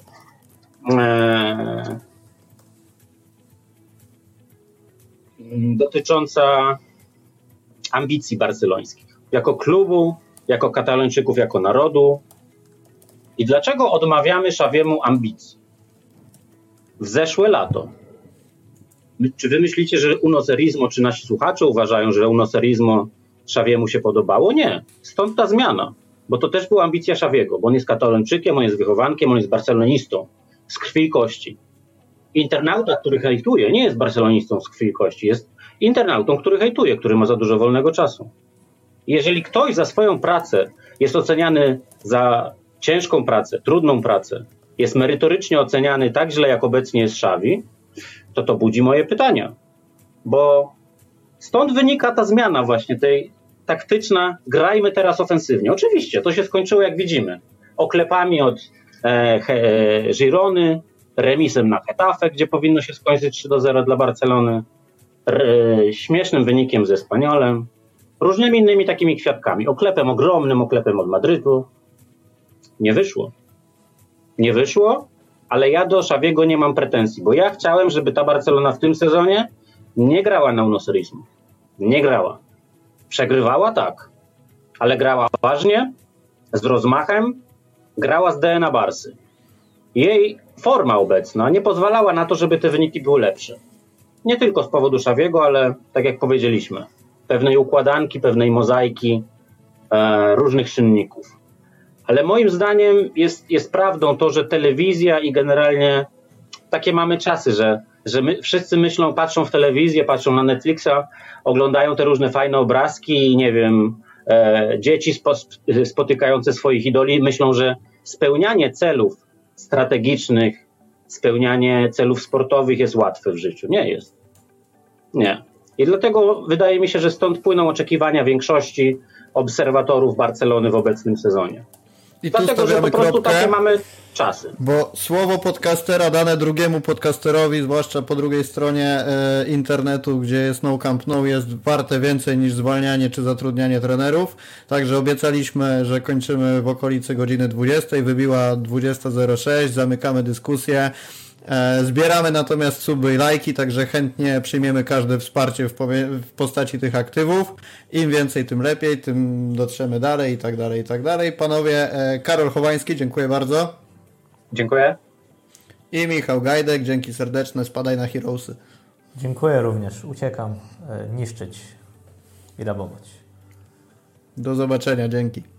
E, dotycząca ambicji barcelońskich. Jako klubu, jako Katalończyków, jako narodu. I dlaczego odmawiamy Szawiemu ambicji? W zeszłe lato czy wy myślicie, że unocerizmo, czy nasi słuchacze uważają, że unocerizmo Szawiemu się podobało? Nie. Stąd ta zmiana. Bo to też była ambicja Szawiego, bo on jest katalończykiem, on jest wychowankiem, on jest barcelonistą z krwi i kości. Internauta, który hejtuje, nie jest barcelonistą z krwi i kości, jest internautą, który hejtuje, który ma za dużo wolnego czasu. Jeżeli ktoś za swoją pracę jest oceniany za ciężką pracę, trudną pracę, jest merytorycznie oceniany tak źle, jak obecnie jest Szawi, to to budzi moje pytania. Bo stąd wynika ta zmiana właśnie tej taktyczna, grajmy teraz ofensywnie. Oczywiście, to się skończyło jak widzimy. Oklepami od e, e, Girony, remisem na Hetafe, gdzie powinno się skończyć 3 do 0 dla Barcelony, e, śmiesznym wynikiem ze Spaniolem, różnymi innymi takimi kwiatkami. Oklepem ogromnym, oklepem od Madrytu. Nie wyszło. Nie wyszło, ale ja do Szawiego nie mam pretensji, bo ja chciałem, żeby ta Barcelona w tym sezonie nie grała na unoserizmu. Nie grała. Przegrywała tak, ale grała ważnie, z rozmachem, grała z DNA Barsy. Jej forma obecna nie pozwalała na to, żeby te wyniki były lepsze. Nie tylko z powodu Szawiego, ale tak jak powiedzieliśmy, pewnej układanki, pewnej mozaiki, e, różnych czynników. Ale moim zdaniem jest, jest prawdą to, że telewizja i generalnie takie mamy czasy, że, że my, wszyscy myślą, patrzą w telewizję, patrzą na Netflixa, oglądają te różne fajne obrazki i nie wiem, e, dzieci spo, spotykające swoich idoli myślą, że spełnianie celów strategicznych, spełnianie celów sportowych jest łatwe w życiu. Nie jest. Nie. I dlatego wydaje mi się, że stąd płyną oczekiwania większości obserwatorów Barcelony w obecnym sezonie. I tu Dlatego, stawiamy po prostu takie mamy czasy. Bo słowo podcastera dane drugiemu podcasterowi, zwłaszcza po drugiej stronie e, internetu, gdzie jest no camp no, jest warte więcej niż zwalnianie czy zatrudnianie trenerów. Także obiecaliśmy, że kończymy w okolicy godziny 20. Wybiła 20.06, zamykamy dyskusję. E, zbieramy natomiast suby i lajki, także chętnie przyjmiemy każde wsparcie w, w, postaci tych aktywów. Im więcej, tym lepiej, tym dotrzemy dalej i tak dalej, i tak dalej. Panowie, e, Karol Chowański, dziękuję bardzo. Dziękuję. I Michał Gajdek, dzięki serdeczne, spadaj na Heroesy. Dziękuję również, uciekam, e, niszczyć i rabować. Do zobaczenia, dzięki.